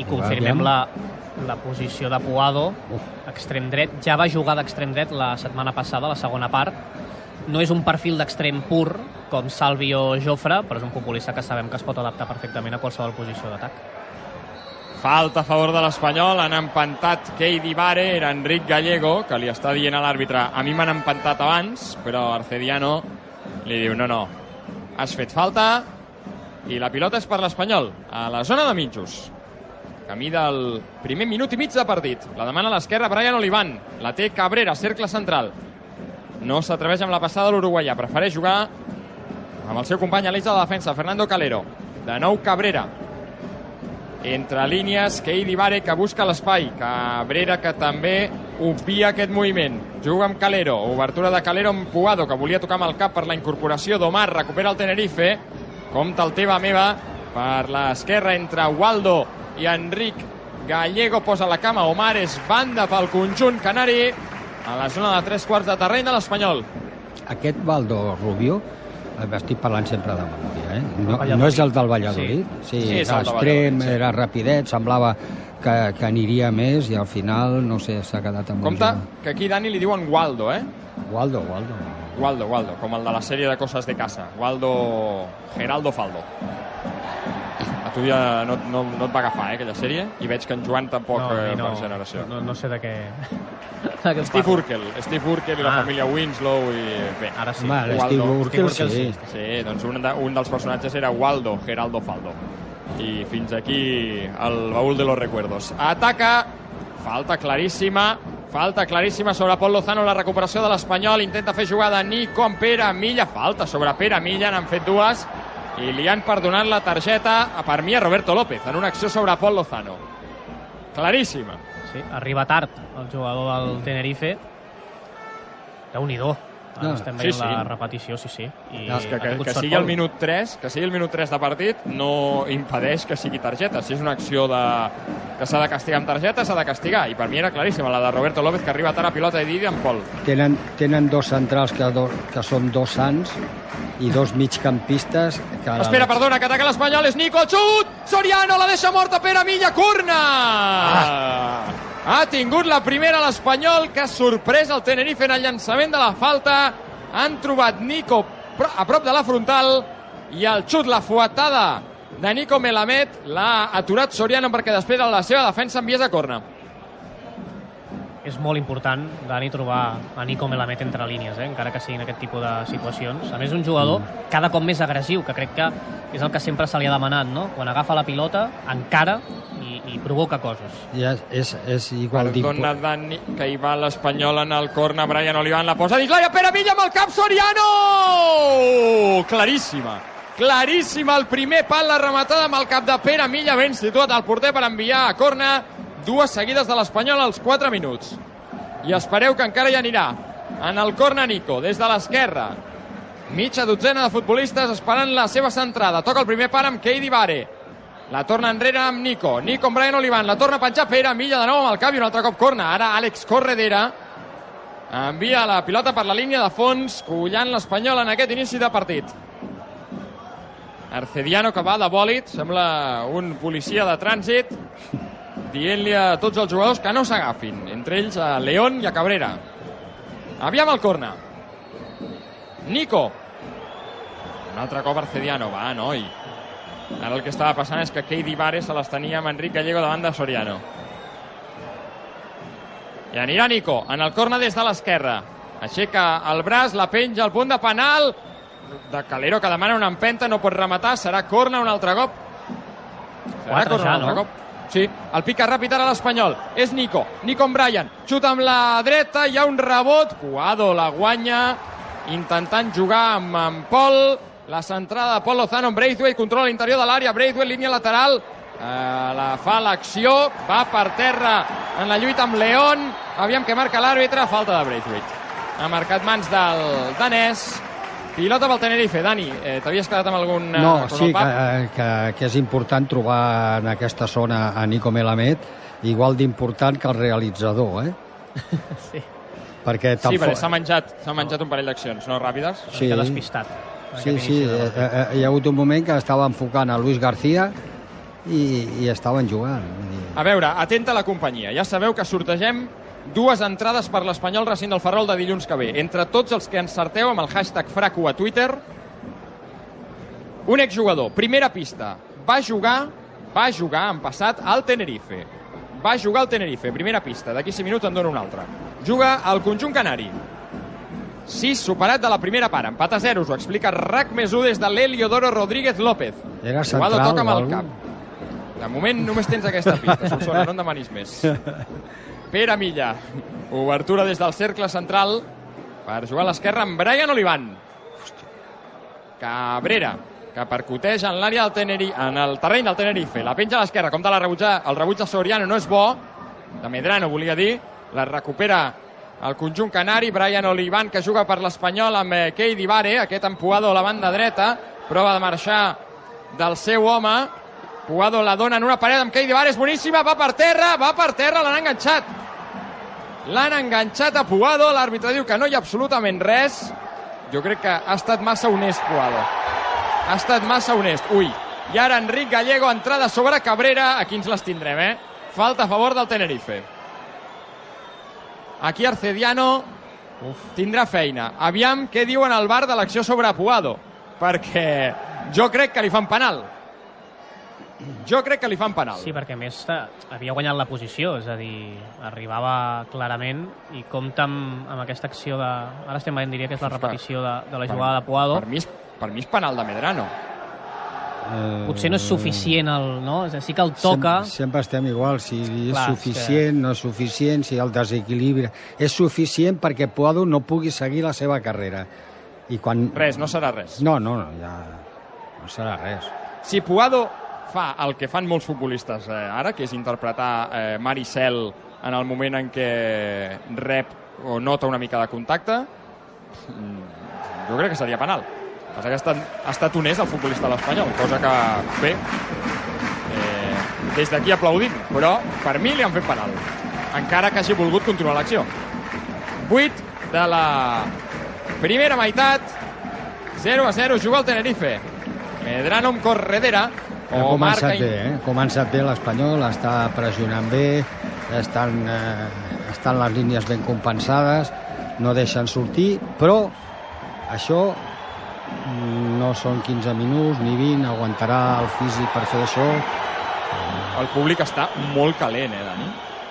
I confirmem la, la posició de Puado, extrem dret. Ja va jugar d'extrem dret la setmana passada, la segona part. No és un perfil d'extrem pur, com Salvi o Jofre, però és un futbolista que sabem que es pot adaptar perfectament a qualsevol posició d'atac. Falta a favor de l'Espanyol, han empantat Keidi Vare, era Enric Gallego, que li està dient a l'àrbitre, a mi m'han empantat abans, però Arcediano li diu, no, no, has fet falta, i la pilota és per l'Espanyol, a la zona de mitjos. Camí del primer minut i mig de partit. La demana a l'esquerra Brian Olivan. La té Cabrera, cercle central. No s'atreveix amb la passada de l'uruguaià. Prefereix jugar amb el seu company a l'eix de la defensa, Fernando Calero. De nou Cabrera. Entre línies, Keidi Vare, que busca l'espai. Cabrera, que també obvia aquest moviment. Juga amb Calero. Obertura de Calero amb Puado, que volia tocar amb el cap per la incorporació d'Omar. Recupera el Tenerife. Compta el teva meva per l'esquerra entre Waldo i Enric Gallego posa la cama. Omar és banda pel conjunt canari a la zona de tres quarts de terreny de l'Espanyol. Aquest Valdo Rubio estic parlant sempre de memòria, eh? No, no és el del Valladolid? Sí, Sí, sí de extrem, sí. era rapidet, semblava que, que aniria més i al final, no sé, s'ha quedat amb Compte que aquí Dani li diuen Waldo, eh? Waldo, Waldo. Waldo, Waldo, com el de la sèrie de coses de casa. Waldo Geraldo Faldo. A tu ja no, no, no et va agafar, eh, aquella sèrie, i veig que en Joan tampoc No, eh, no, per generació. no, no sé de què... <laughs> De què Steve? Urkel, Steve Urkel i la Ah. família Winslow i bé. Ara sí. Waldo. l'Steve Urkel, Steve Urkel, sí. sí. Sí, doncs un, de, un dels personatges era Waldo Geraldo Faldo. I fins aquí el baúl de los recuerdos. Ataca, falta claríssima, falta claríssima sobre Pol Lozano, la recuperació de l'Espanyol, intenta fer jugada Nico amb Pere Milla, falta sobre Pere Milla, n'han fet dues, i li han perdonat la targeta, a per mi, a Roberto López, en una acció sobre Pol Lozano. Claríssima. Sí, arriba tard el jugador del Tenerife. Déu-n'hi-do. Ara No, estem sí, veient sí. la repetició, sí, sí. I És que, que, que sigui el minut 3, que sigui el minut 3 de partit no impedeix que sigui targeta. Si és una acció de, que s'ha de castigar amb targeta, s'ha de castigar. I per mi era claríssima, la de Roberto López, que arriba tard a pilota i Didi amb Pol. Tenen, tenen dos centrals que, do, que són dos sants i dos migcampistes que... Espera, perdona, que ataca l'Espanyol, és Nico, xut! Soriano la deixa morta, Pere Milla, curna! Ah. Ha tingut la primera l'Espanyol, que ha sorprès el Tenerife en el llançament de la falta. Han trobat Nico a prop de la frontal i el xut, la fuetada de Nico Melamed l'ha aturat Soriano perquè després a la seva defensa envies a corna. És molt important, Dani, trobar a Nico Melamed entre línies, eh? encara que siguin aquest tipus de situacions. A més, un jugador cada cop més agressiu, que crec que és el que sempre se li ha demanat, no? Quan agafa la pilota, encara i, i provoca coses. I és, és, és igual Perdona. Dani, que hi va l'Espanyol en el corna. Brian Olivan la posa. Pere Villa amb el cap, Soriano! Claríssima. Claríssima el primer pal, la rematada amb el cap de Pere Milla, ben situat al porter per enviar a corna. Dues seguides de l'Espanyol als 4 minuts. I espereu que encara hi anirà. En el corna Nico, des de l'esquerra. Mitja dotzena de futbolistes esperant la seva centrada. Toca el primer par amb Keidi Vare. La torna enrere amb Nico. Nico amb Brian Olivan. La torna a penjar Pere Milla de nou amb el cap i un altre cop corna. Ara Àlex Corredera envia la pilota per la línia de fons, collant l'Espanyol en aquest inici de partit. Arcediano que va de bòlit, sembla un policia de trànsit, dient-li a tots els jugadors que no s'agafin, entre ells a León i a Cabrera. Aviam el corna. Nico. Un altre cop Arcediano. Va, noi. Ara el que estava passant és que Keidi Vare se les tenia amb Enric Gallego davant de Soriano. I anirà Nico, en el corna des de l'esquerra. Aixeca el braç, la penja al punt de penal de Calero que demana una empenta, no pot rematar, serà corna un altre cop. Serà Quatre corna ja, un altre no? cop. Sí, el pica ràpid ara l'Espanyol. És Nico. Nico amb Brian. Xuta amb la dreta, hi ha un rebot. Cuado la guanya, intentant jugar amb, amb Pol. La centrada de Pol Lozano amb Braithwaite, controla l'interior de l'àrea. Braithwaite, línia lateral. Eh, la fa l'acció, va per terra en la lluita amb León. Aviam que marca l'àrbitre, falta de Braithwaite. Ha marcat mans del danès. Pilota pel Tenerife. Dani, eh, t'havies quedat amb algun... eh, No, sí, que, pap? que, que és important trobar en aquesta zona a Nico Melamed, igual d'important que el realitzador, eh? <laughs> Sí. Perquè Sí, tampoc... perquè s'ha menjat, s'ha menjat un parell d'accions, no ràpides. Sí. Que despistat. Sí, sí, eh, eh, hi ha hagut un moment que estava enfocant a Luis García i, i estaven jugant. A veure, atenta a la companyia. Ja sabeu que sortegem dues entrades per l'Espanyol recint del Ferrol de dilluns que ve. Entre tots els que encerteu amb el hashtag Fraco a Twitter, un exjugador, primera pista, va jugar, va jugar en passat al Tenerife. Va jugar al Tenerife, primera pista. D'aquí 5 minuts en dono una altra. Juga al conjunt canari. 6 superat de la primera part. Empat a 0, us ho explica RAC més 1 des de l'Heliodoro Rodríguez López. Era central toca amb el cap. De moment només tens aquesta pista, Solsona, no en demanis més. <laughs> Pere Milla, obertura des del cercle central per jugar a l'esquerra amb Brian Olivan. Cabrera, que percuteix en l'àrea del Tenerife, en el terreny del Tenerife. La penja a l'esquerra, compta la rebutja, el rebuig de Soriano no és bo, de Medrano volia dir, la recupera el conjunt canari, Brian Olivan que juga per l'Espanyol amb eh, Keidi Vare, aquest empuado a la banda dreta, prova de marxar del seu home, Puado la dona en una paret amb Vare, és boníssima, va per terra, va per terra, l'han enganxat. L'han enganxat a Puado, l'àrbitre diu que no hi ha absolutament res, Jo crec que ha estat massa honest, Puado. Ha estat massa honest. Ui, i ara Enric Gallego, entrada sobre Cabrera. Aquí ens les tindrem, eh? Falta a favor del Tenerife. Aquí Arcediano Uf. tindrà feina. Aviam què diuen al bar de l'acció sobre Puado, perquè jo crec que li fan penal. Jo crec que li fan penal. Sí, perquè a més havia guanyat la posició, és a dir, arribava clarament i compta amb, amb aquesta acció de... Ara estem veient, diria que és la repetició de, de la jugada de Puado. Per mi, és, per mi és penal de Medrano. Eh, Potser no és suficient, el, no? És a dir, sí que el toca... Sempre, sempre estem igual, si és Clar, suficient, que... no és suficient, si el desequilibri... És suficient perquè Puado no pugui seguir la seva carrera. I quan... Res, no serà res. No, no, no, ja... No serà res. Si Puado fa el que fan molts futbolistes eh, ara, que és interpretar eh, Maricel en el moment en què rep o nota una mica de contacte, mm, jo crec que seria penal. Que passa que ha estat, ha estat honest el futbolista de l'Espanyol, cosa que, bé, eh, des d'aquí aplaudim, però per mi li han fet penal, encara que hagi volgut continuar l'acció. 8 de la primera meitat, 0 a 0, juga el Tenerife. Medrano amb Corredera, ha o començat marca... bé, eh? Ha començat bé l'Espanyol, està pressionant bé, estan, eh, estan les línies ben compensades, no deixen sortir, però això no són 15 minuts ni 20, aguantarà el físic per fer això. El públic està molt calent, eh, Dani?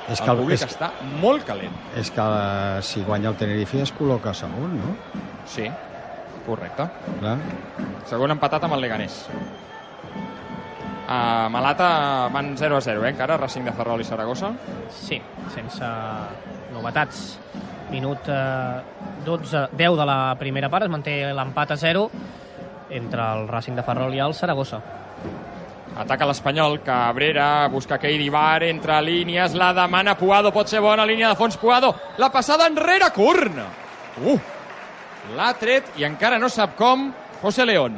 És el que el- públic és- està molt calent. És que eh, si guanya el Tenerife es col·loca segon, no? Sí, correcte. Clar. Segon empatat amb el Leganés. A Malata van 0 a 0, eh? encara, Racing de Ferrol i Saragossa. Sí, sense novetats. Minut eh, 12, 10 de la primera part, es manté l'empat a 0 entre el Racing de Ferrol i el Saragossa. Ataca l'Espanyol, Cabrera, busca Keidi Bar, entra a línies, la demana Puado, pot ser bona, línia de fons Puado, la passada enrere, corna! Uh! L'ha tret i encara no sap com José León.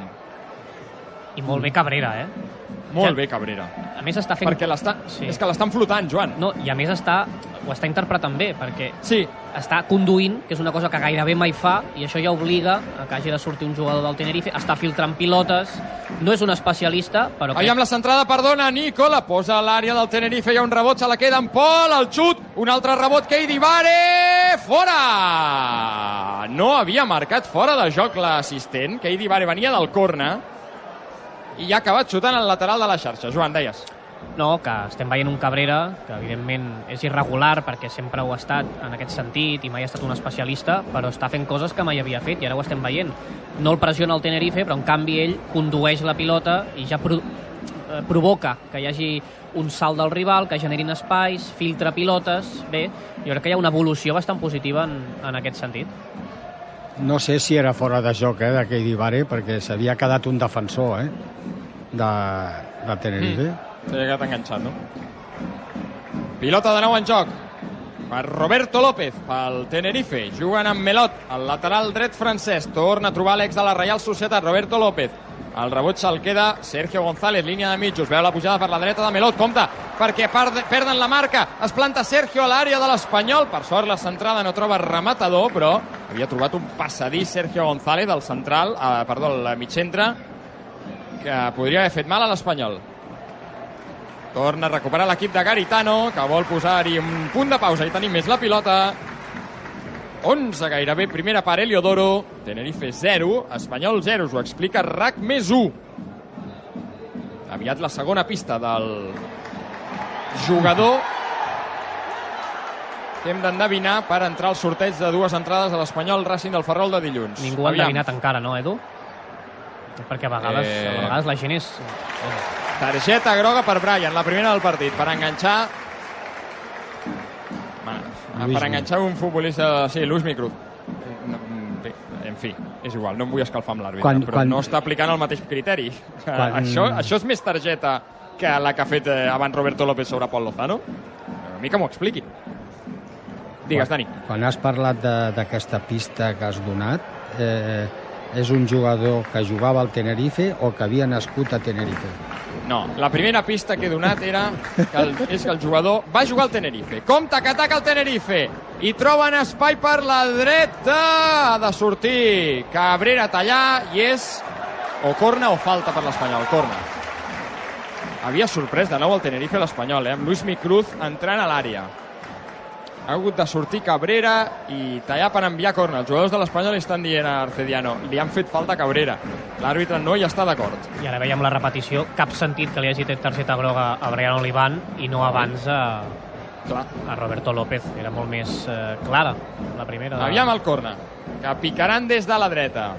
I molt bé Cabrera, eh? Molt bé, Cabrera. A més està fent... Perquè l'està... Sí. És que l'estan flotant, Joan. No, i a més està, ho està interpretant bé, perquè sí. està conduint, que és una cosa que gairebé mai fa, i això ja obliga a que hagi de sortir un jugador del Tenerife, està filtrant pilotes, no és un especialista, però... Aviam la centrada, perdona, Nico, la posa a l'àrea del Tenerife, hi ha un rebot, se la queda en Pol, el xut, un altre rebot, Keidi Vare, fora! No havia marcat fora de joc l'assistent, Keidi Vare venia del corna, i ha acabat xutant al lateral de la xarxa. Joan, deies. No, que estem veient un Cabrera que evidentment és irregular perquè sempre ho ha estat en aquest sentit i mai ha estat un especialista, però està fent coses que mai havia fet i ara ho estem veient. No el pressiona el Tenerife, però en canvi ell condueix la pilota i ja pro eh, provoca que hi hagi un salt del rival, que generin espais, filtra pilotes... Bé, jo crec que hi ha una evolució bastant positiva en, en aquest sentit. No sé si era fora de joc, eh, de Keidi Vare, perquè s'havia quedat un defensor, eh, de, de Tenerife. Mm. S'ha quedat enganxat, no? Pilota de nou en joc per Roberto López, pel Tenerife. Juguen amb Melot, el lateral dret francès. Torna a trobar l'ex de la Reial Societat, Roberto López. El rebot se'l queda Sergio González, línia de mitjos. Veu la pujada per la dreta de Melot. Compte, perquè perd- perden la marca. Es planta Sergio a l'àrea de l'Espanyol. Per sort, la centrada no troba rematador, però havia trobat un passadís Sergio González, del central, eh, perdó, el mig centre, que podria haver fet mal a l'Espanyol. Torna a recuperar l'equip de Garitano, que vol posar-hi un punt de pausa i tenim més la pilota. 11 gairebé, primera part Heliodoro, Tenerife 0, Espanyol 0, us ho explica RAC més 1. Aviat la segona pista del jugador que hem d'endevinar per entrar al sorteig de dues entrades a l'Espanyol Racing del Ferrol de dilluns. Ningú ha endevinat encara, no, Edu? Perquè a vegades, Eh. a vegades la gent és... Targeta groga per Brian, la primera del partit, per enganxar... Luismi. Per enganxar un futbolista... Sí, Luis Micruz. Fi, és igual, no em vull escalfar amb l'àrbitre, Quan- però quan- no està aplicant el mateix criteri. Quan- Això, això és més targeta que la que ha fet eh, abans Roberto López sobre Pol Lozano? A mi que m'ho expliquin. Digues, Dani. Quan has parlat de- d'aquesta pista que has donat, eh, és un jugador que jugava al Tenerife o que havia nascut a Tenerife? No, la primera pista que he donat era que el, és que el jugador va jugar al Tenerife. Compte que ataca el Tenerife i troben espai per la dreta. Ha de sortir Cabrera a tallar i és o corna o falta per l'Espanyol. Corna. Havia sorprès de nou el Tenerife l'Espanyol, eh? amb Luis Micruz entrant a l'àrea. Ha hagut de sortir Cabrera i tallar per enviar corna. Els jugadors de l'Espanyol estan dient a Arcediano li han fet falta Cabrera. L'àrbitre no hi està d'acord. I ara veiem la repetició. Cap sentit que li hagi tret targeta groga a Brian Olivan i no abans a, Clar. a Roberto López. Era molt més eh, clara, la primera. De... Aviam el corna, que picaran des de la dreta.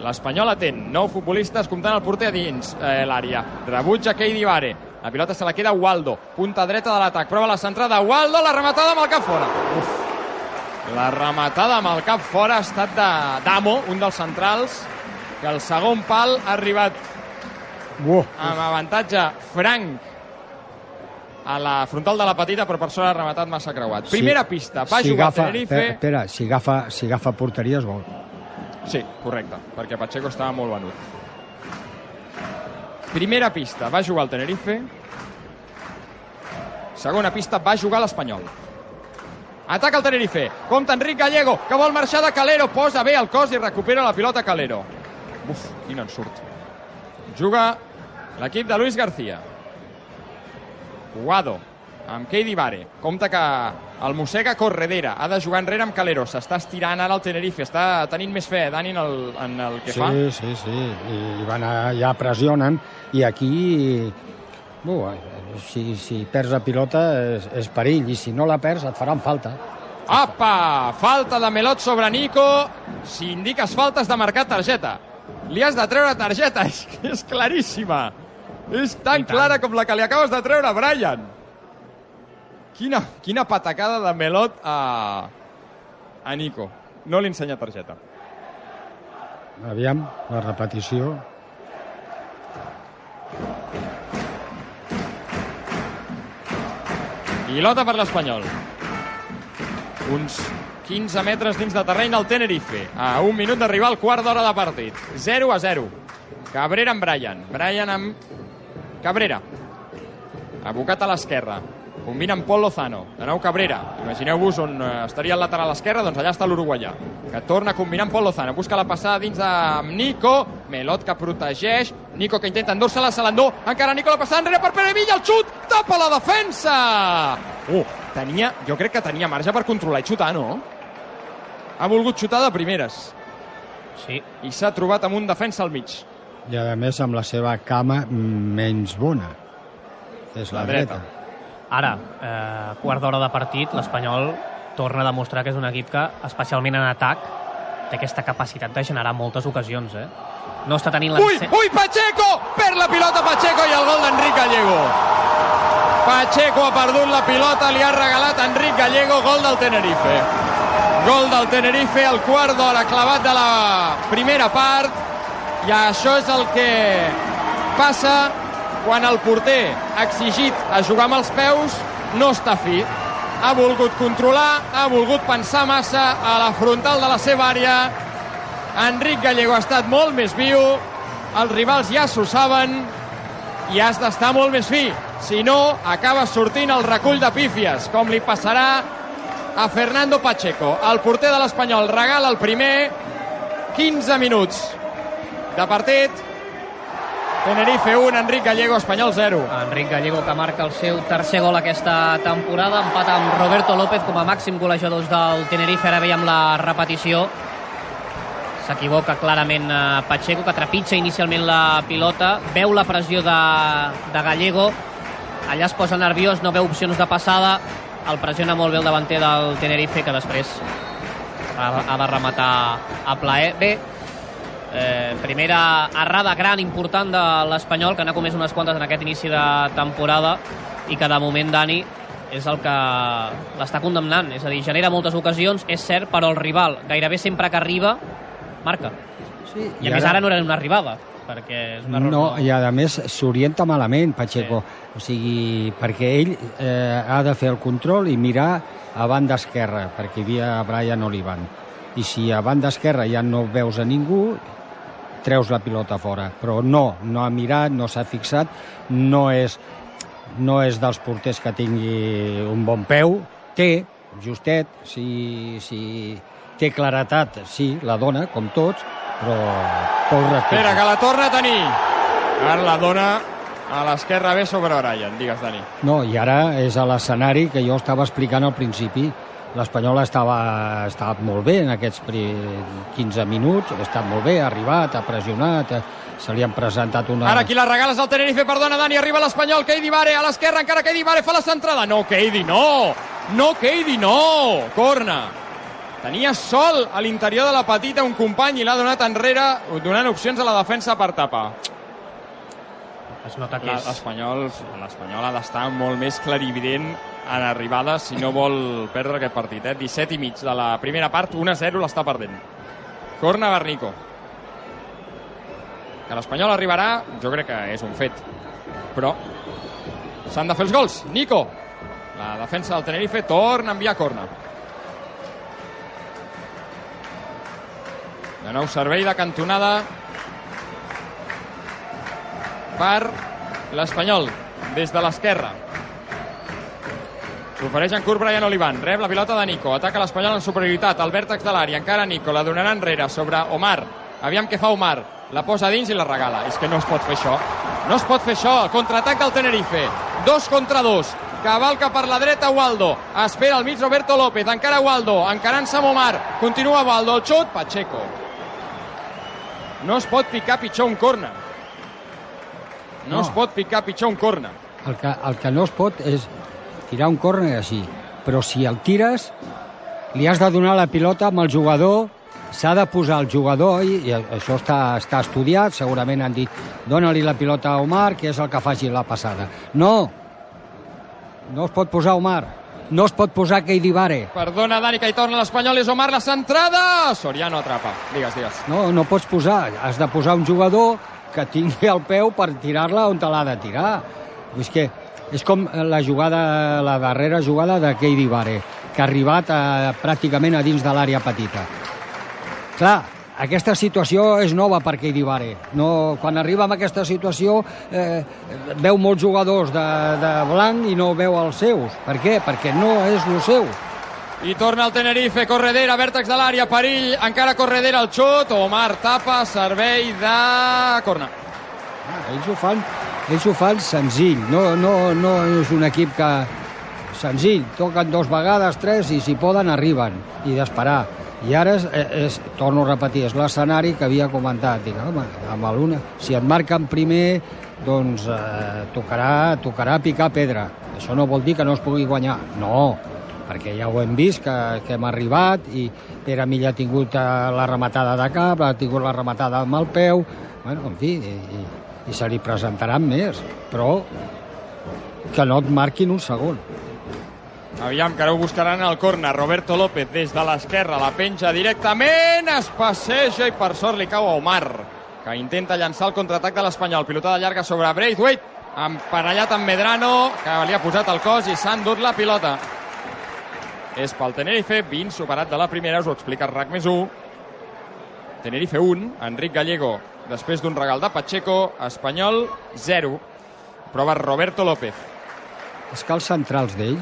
L'Espanyol atent, nou futbolistes comptant el porter a dins eh, l'àrea. Rebutja Keidi Vare. La pilota se la queda Waldo, punta dreta de l'atac. Prova la centrada Waldo, la rematada amb el cap fora. Uf. La rematada amb el cap fora ha estat de Damo, un dels centrals, que el segon pal ha arribat Uh, amb avantatge franc a la frontal de la petita, però per sort ha rematat massa creuat. Primera pista, va si jugar agafa, Tenerife... Espera, espera, si agafa, si agafa porteria és gol. Sí, correcte, perquè Pacheco estava molt venut. Primera pista, va jugar el Tenerife. Segona pista, va jugar l'Espanyol. Ataca el Tenerife. Compte Enric Gallego, que vol marxar de Calero. Posa bé el cos i recupera la pilota Calero. Uf, quin ensurt. Juga l'equip de Luis García. Guado, amb Keidi Vare. Compte que el mossega Corredera. Ha de jugar enrere amb Calero. S'està estirant ara el Tenerife. Està tenint més fe, Dani, en el, en el que sí, fa. sí, sí, i van a, ja pressionen, i aquí, uh, si, si perds la pilota és, és perill, i si no la perds et faran falta. Apa! Falta de Melot sobre Nico. Si indiques falta has de marcar targeta. Li has de treure targeta. <laughs> És, és claríssima. És tan clara com la que li acabes de treure, Brian. Quina, quina patacada de Melot a, a Nico. No li ensenya targeta. Aviam, la repetició. Pilota per l'Espanyol. Uns 15 metres dins de terreny del Tenerife. A un minut d'arribar al quart d'hora de partit. 0 a 0. Cabrera amb Brian. Brian amb Cabrera. Abocat a l'esquerra. Combina amb Pol Lozano. De nou Cabrera. Imagineu-vos on eh, estaria el lateral esquerre, doncs allà està l'uruguaià. Que torna a combinar amb Pol Lozano. Busca la passada dins de Nico. Melot que protegeix. Nico que intenta endur-se-la, se l'endú. Encara Nico la passada enrere per Pere Villa. El xut! Tapa la defensa! Uh, tenia, jo crec que tenia marge per controlar i xutar, no? Ha volgut xutar de primeres. Sí. I s'ha trobat amb un defensa al mig. I a més amb la seva cama menys bona. És la, La dreta. dreta. Ara, eh, quart d'hora de partit, l'Espanyol torna a demostrar que és un equip que, especialment en atac, té aquesta capacitat de generar moltes ocasions, eh? No està tenint la... Ui, ui, Pacheco! Per la pilota Pacheco i el gol d'Enric Gallego. Pacheco ha perdut la pilota, li ha regalat a Enric Gallego, gol del Tenerife. Gol del Tenerife, al quart d'hora clavat de la primera part. I això és el que passa quan el porter ha exigit a jugar amb els peus no està fi. Ha volgut controlar, ha volgut pensar massa a la frontal de la seva àrea. Enric Gallego ha estat molt més viu, els rivals ja s'ho saben i has d'estar molt més fi. Si no, acaba sortint el recull de pífies, com li passarà a Fernando Pacheco. El porter de l'Espanyol regala el primer 15 minuts de partit. Tenerife 1, Enric Gallego, Espanyol 0. Enric Gallego que marca el seu tercer gol aquesta temporada, empata amb Roberto López com a màxim golejadors del Tenerife, ara veiem la repetició. S'equivoca clarament eh, Pacheco, que trepitja inicialment la pilota, veu la pressió de, de Gallego, allà es posa nerviós, no veu opcions de passada, el pressiona molt bé el davanter del Tenerife, que després ha, ha de rematar a plaer. Bé, Eh, primera errada gran, important de l'Espanyol, que n'ha comès unes quantes en aquest inici de temporada i que de moment Dani és el que l'està condemnant. És a dir, genera moltes ocasions, és cert, però el rival gairebé sempre que arriba, marca. Sí, I, a més ara no era una arribada, perquè és un error. No, i a més s'orienta malament, Pacheco. Sí. O sigui, perquè ell eh, ha de fer el control i mirar a banda esquerra, perquè hi havia Brian Olivan. i si a banda esquerra ja no veus a ningú, treus la pilota fora. Però no, no ha mirat, no s'ha fixat, no és, no és dels porters que tingui un bon peu, té, justet, si, si té claretat, sí, la dona, com tots, però. Espera, que la torna a tenir. Ara la dona a l'esquerra bé sobre Brian. Digues, Dani. No, i ara és a l'escenari que jo estava explicant al principi. L'Espanyol estava, estava molt bé en aquests 15 minuts, ha estat molt bé, ha arribat, ha pressionat, eh, se li han presentat una... Ara aquí la regales al Tenerife, perdona Dani, arriba l'Espanyol, Keidi Vare a l'esquerra, encara Keidi Vare fa la centrada. No, Keidi, no! No, Keidi, no! Corna. Tenia sol a l'interior de la petita un company i l'ha donat enrere, donant opcions a la defensa per tapar. Es nota que és... L'Espanyol ha d'estar molt més clarivident en arribades si no vol perdre aquest partit. Eh? 17 i mig de la primera part, 1-0 l'està perdent. Corna Bernico. Que l'Espanyol arribarà, jo crec que és un fet. Però s'han de fer els gols. Nico, la defensa del Tenerife, torna a enviar corna. De nou servei de cantonada per l'Espanyol, des de l'esquerra. S'ofereix en curt Brian Olivan, rep la pilota de Nico, ataca l'Espanyol en superioritat, al vèrtex de l'àrea, encara Nico, la donarà enrere sobre Omar, aviam què fa Omar, la posa dins i la regala. És que no es pot fer això, no es pot fer això, el contraatac del Tenerife, dos contra dos, cavalca per la dreta Waldo, espera al mig Roberto López, encara Waldo, encarant-se amb Omar, continua Waldo, el xut, Pacheco. No es pot picar pitjor un corner. No, No. es pot picar pitjor un corner. El que, el que no es pot és tirar un córner així. Però si el tires, li has de donar la pilota amb el jugador, s'ha de posar el jugador, i, i això està, està estudiat, segurament han dit, dona-li la pilota a Omar, que és el que faci la passada. No! No es pot posar Omar. No es pot posar Keidi Vare. Perdona, Dani, que hi torna l'Espanyol, és Omar la centrada! Soriano atrapa. Digues, digues. No, no pots posar. Has de posar un jugador que tingui el peu per tirar-la on te l'ha de tirar. És que és com la jugada, la darrera jugada de Keidi Vare, que ha arribat a, pràcticament a dins de l'àrea petita. Clar, aquesta situació és nova per Keidi Vare. No, quan arriba en aquesta situació eh, veu molts jugadors de, de blanc i no veu els seus. Per què? Perquè no és el seu. I torna el Tenerife, Corredera, vèrtex de l'àrea, perill, encara Corredera el xut, Omar tapa, servei de corna. Ells ho fan, ells ho fan senzill, no, no, no és un equip que... Senzill, toquen dos vegades, tres, i si poden arriben, i d'esperar. I ara, és, és, torno a repetir, és l'escenari que havia comentat. Dic, home, amb l'una, si et marquen primer, doncs eh, tocarà, tocarà picar pedra. Això no vol dir que no es pugui guanyar. No, perquè ja ho hem vist, que, que hem arribat, i Pere Milla ha tingut eh, la rematada de cap, ha tingut la rematada amb el peu, bueno, en fi, i, i, i se li presentaran més, però que no et marquin un segon. Aviam, que ara ho buscaran al corner. Roberto López des de l'esquerra, la penja directament, es passeja i per sort li cau a Omar, que intenta llançar el contraatac de l'Espanyol. Pilotada llarga sobre Braithwaite, emparellat amb Medrano, que li ha posat el cos i s'ha endut la pilota. És pel Tenerife, 20 superat de la primera, us ho explica RAC més 1. Tenerife 1, Enric Gallego, després d'un regal de Pacheco, Espanyol 0. Prova Roberto López. És que els centrals d'ell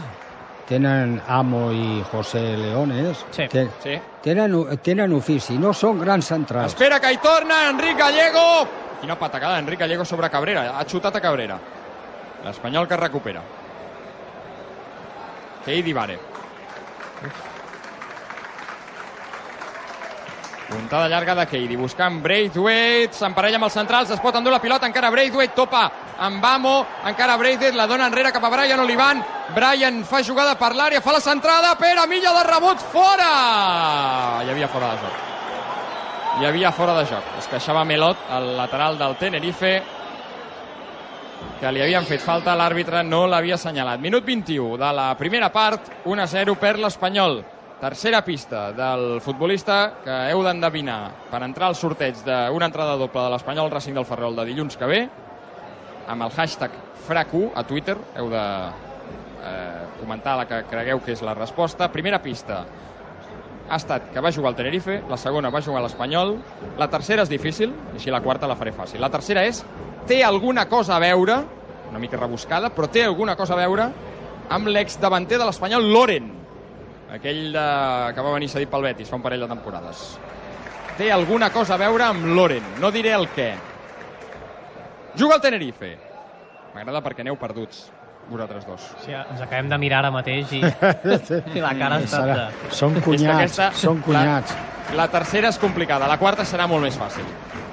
tenen Amo i José Leones, Sí. ten, Sí. tenen, tenen ofici, no són grans centrals. Espera que hi torna Enric Gallego. Quina patacada Enric Gallego sobre Cabrera. Ha xutat a Cabrera. L'Espanyol que recupera. Keidi Vare. Puntada llarga de Keidi, buscant Braithwaite, s'emparella amb els centrals, es pot endur la pilota, encara Braithwaite topa amb Amo, encara Braithwaite la dona enrere cap a Brian Olivan, Brian fa jugada per l'àrea, fa la centrada, Pere Milla de rebot, fora! Hi havia fora de joc. Hi havia fora de joc. Es queixava Melot, el lateral del Tenerife, que li havien fet falta, l'àrbitre no l'havia assenyalat. Minut 21 de la primera part, 1-0 per l'Espanyol. Tercera pista del futbolista que heu d'endevinar per entrar al sorteig d'una entrada doble de l'Espanyol Racing del Ferrol de dilluns que ve amb el hashtag FRAC1 a Twitter. Heu de eh, comentar la que cregueu que és la resposta. Primera pista. Ha estat que va jugar al Tenerife, la segona va jugar a l'Espanyol, la tercera és difícil, i així la quarta la faré fàcil. La tercera és, té alguna cosa a veure, una mica rebuscada, però té alguna cosa a veure amb l'exdavanter de l'Espanyol, Loren, aquell de... que va venir cedit pel Betis fa un parell de temporades. Té alguna cosa a veure amb Loren, no diré el què. Juga al Tenerife. M'agrada perquè aneu perduts, vosaltres dos. Sí, ens acabem de mirar ara mateix i, <laughs> i la cara ha estat de... Són cunyats, aquesta- són cunyats. La, la tercera és complicada, la quarta serà molt més fàcil,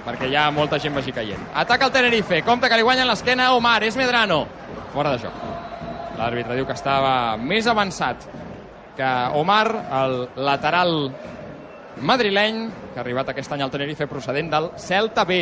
perquè hi ha molta gent vagi caient. Ataca el Tenerife, compte que li guanyen l'esquena a Omar, és Medrano. Fora de joc. L'àrbitre diu que estava més avançat que Omar, el lateral madrileny, que ha arribat aquest any al Tenerife procedent del Celta B.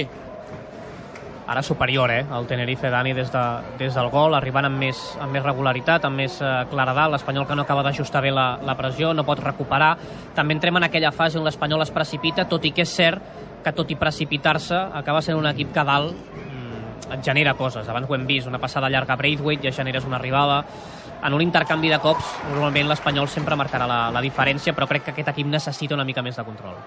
Ara superior, eh, el Tenerife, Dani, des, de, des del gol, arribant amb més, amb més regularitat, amb més eh, claredat, l'Espanyol que no acaba d'ajustar bé la, la pressió, no pot recuperar. També entrem en aquella fase on l'Espanyol es precipita, tot i que és cert que tot i precipitar-se acaba sent un equip que dalt mm, et genera coses. Abans ho hem vist, una passada llarga a Braithwaite, ja generes una arribada. En un intercanvi de cops, normalment l'Espanyol sempre marcarà la, la diferència, però crec que aquest equip necessita una mica més de control.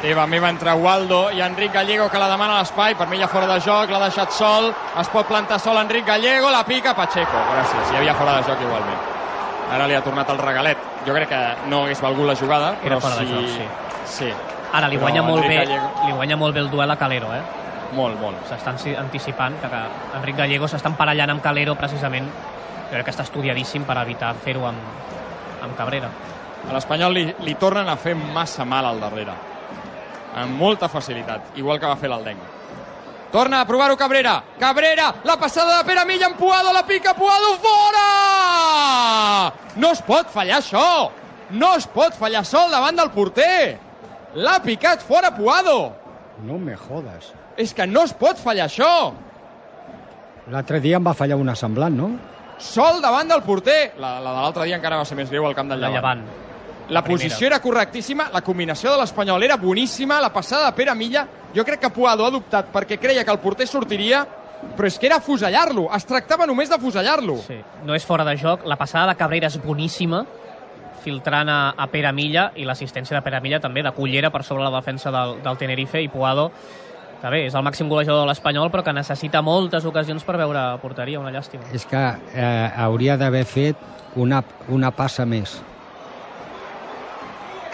Teva meva entre Waldo i Enric Gallego que la demana a l'espai, per mi ja fora de joc, l'ha deixat sol, es pot plantar sol Enric Gallego, la pica Pacheco, gràcies, hi havia fora de joc igualment. Ara li ha tornat el regalet. Jo crec que no hagués valgut la jugada, Era però fora de sí... joc, sí. sí. Ara li Però guanya, molt Enric bé, Gallego- li guanya molt bé el duel a Calero, eh? Molt, molt. S'estan si- anticipant que, que Enric Gallego s'està emparellant amb Calero precisament. Jo crec que està estudiadíssim per evitar fer-ho amb, amb Cabrera. A l'Espanyol li, li tornen a fer massa mal al darrere. Amb molta facilitat, igual que va fer l'Aldenc. Torna a provar-ho Cabrera. Cabrera, la passada de Pere Milla en Puado, la pica Puado, fora! No es pot fallar això! No es pot fallar sol davant del porter! L'ha picat fora Puado! No me jodes. És que no es pot fallar això! L'altre dia em va fallar una semblant, no? Sol davant del porter! La, la de l'altre dia encara va ser més greu al camp del El Llevant. Llevant. La primera. posició era correctíssima, la combinació de l'Espanyol era boníssima, la passada de Pere Milla, jo crec que Puado ha adoptat perquè creia que el porter sortiria, però és que era afusellar-lo, es tractava només d'afusellar-lo. Sí, no és fora de joc. La passada de Cabrera és boníssima, filtrant a, a Pere Milla, i l'assistència de Pere Milla també de cullera per sobre la defensa del, del Tenerife, i Puado, que bé, és el màxim golejador de l'Espanyol, però que necessita moltes ocasions per veure porteria, una llàstima. És que eh, hauria d'haver fet una, una passa més.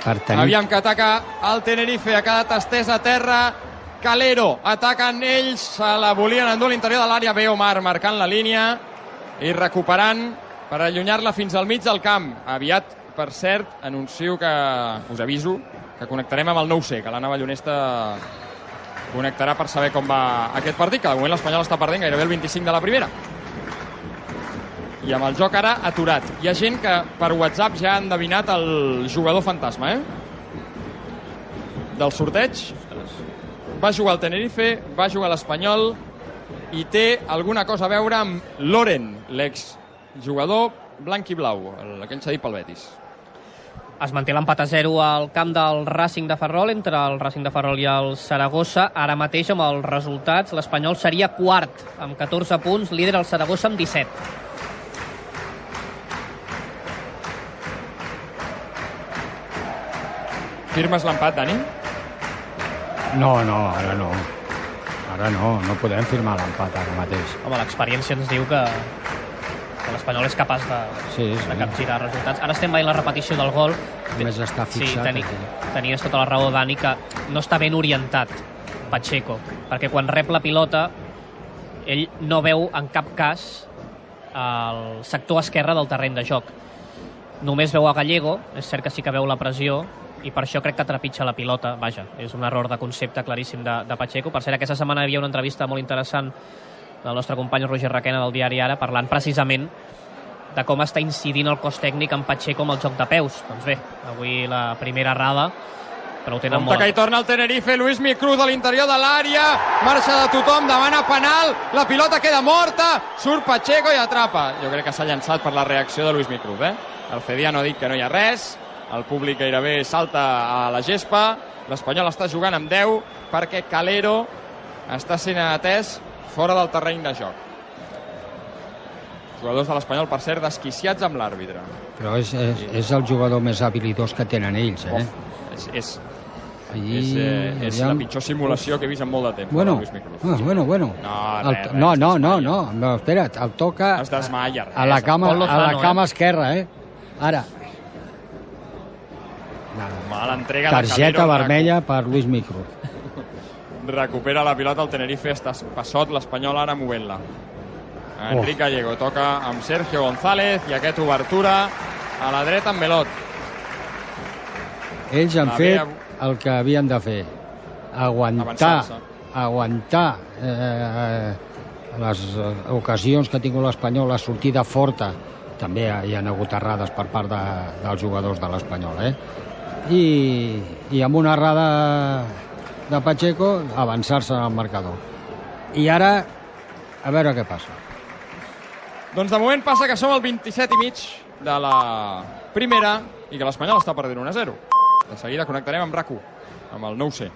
Per tenir... Aviam que ataca el Tenerife, ha quedat estès a terra, Calero, ataquen ells, se la volien endur a l'interior de l'àrea, ve Omar marcant la línia i recuperant per allunyar-la fins al mig del camp. Aviat, per cert, anuncio que, us aviso, que connectarem amb el 9C, que la nova llonesta connectarà per saber com va aquest partit, que de moment l'Espanyol està perdent gairebé el 25 de la primera. I amb el joc ara aturat. Hi ha gent que per WhatsApp ja ha endevinat el jugador fantasma, eh? Del sorteig. Va jugar al Tenerife, va jugar a l'Espanyol i té alguna cosa a veure amb Loren, l'ex jugador blanc i blau, el- aquell cedit pel Betis. Es manté l'empat a 0 al camp del Racing de Ferrol, entre el Racing de Ferrol i el Saragossa. Ara mateix, amb els resultats, l'Espanyol seria quart, amb 14 punts, líder el Saragossa amb 17. Firmes l'empat, Dani? No, no, ara no. Ara no, no podem firmar l'empat ara mateix. Home, l'experiència ens diu que, que l'Espanyol és capaç de, Sí, sí. de capgirar resultats. Ara estem veient la repetició del gol. Només està Sí, fixat. teni, aquí. tenies tota la raó, Dani, que no està ben orientat Pacheco, perquè quan rep la pilota ell no veu en cap cas el sector esquerre del terreny de joc. Només veu a Gallego, és cert que sí que veu la pressió, i per això crec que trepitja la pilota. Vaja, és un error de concepte claríssim de, de Pacheco. Per cert, aquesta setmana hi havia una entrevista molt interessant del nostre company Roger Raquena del diari Ara, parlant precisament de com està incidint el cos tècnic en Pacheco amb el joc de peus. Doncs bé, avui la primera errada, però ho tenen Compte molt... que hi torna el Tenerife, Luis Micruz a l'interior de l'àrea, marxa de tothom, demana penal, la pilota queda morta, surt Pacheco i atrapa. Jo crec que s'ha llançat per la reacció de Luis Micruz, eh? El Cediano ha dit que no hi ha res, el públic gairebé salta a la gespa, l'Espanyol està jugant amb 10 perquè Calero està sent atès fora del terreny de joc. Jugadors de l'Espanyol, per cert, desquiciats amb l'àrbitre. Però és, és, és el jugador més habilitós que tenen ells, eh? És, és, Allí, és, eh, és la pitjor simulació que he vist en molt de temps. Bueno, ah, bueno, bueno. No, El, res, res, no, no, no, no, no, espera't, el toca Es desmaia, res. a la cama, a la cama eh? esquerra, eh? Ara, Mala entrega de targeta Calero, vermella per Luis Micruz. Recupera la pilota el Tenerife, està passot l'Espanyol ara movent-la. Enric Gallego toca amb Sergio González i aquest obertura a la dreta amb Melot. Ells han La fet el que havien de fer. Aguantar, aguantar eh, les ocasions que ha tingut l'Espanyol, la sortida forta. També hi ha hagut errades per part de, dels jugadors de l'Espanyol, eh? I, I amb una errada de Pacheco, avançar-se en el marcador. I ara, a veure què passa. Doncs de moment passa que som al 27 i mig de la primera i que l'Espanyol està perdent 1 a 0. De seguida connectarem amb RAC1, amb el 9C.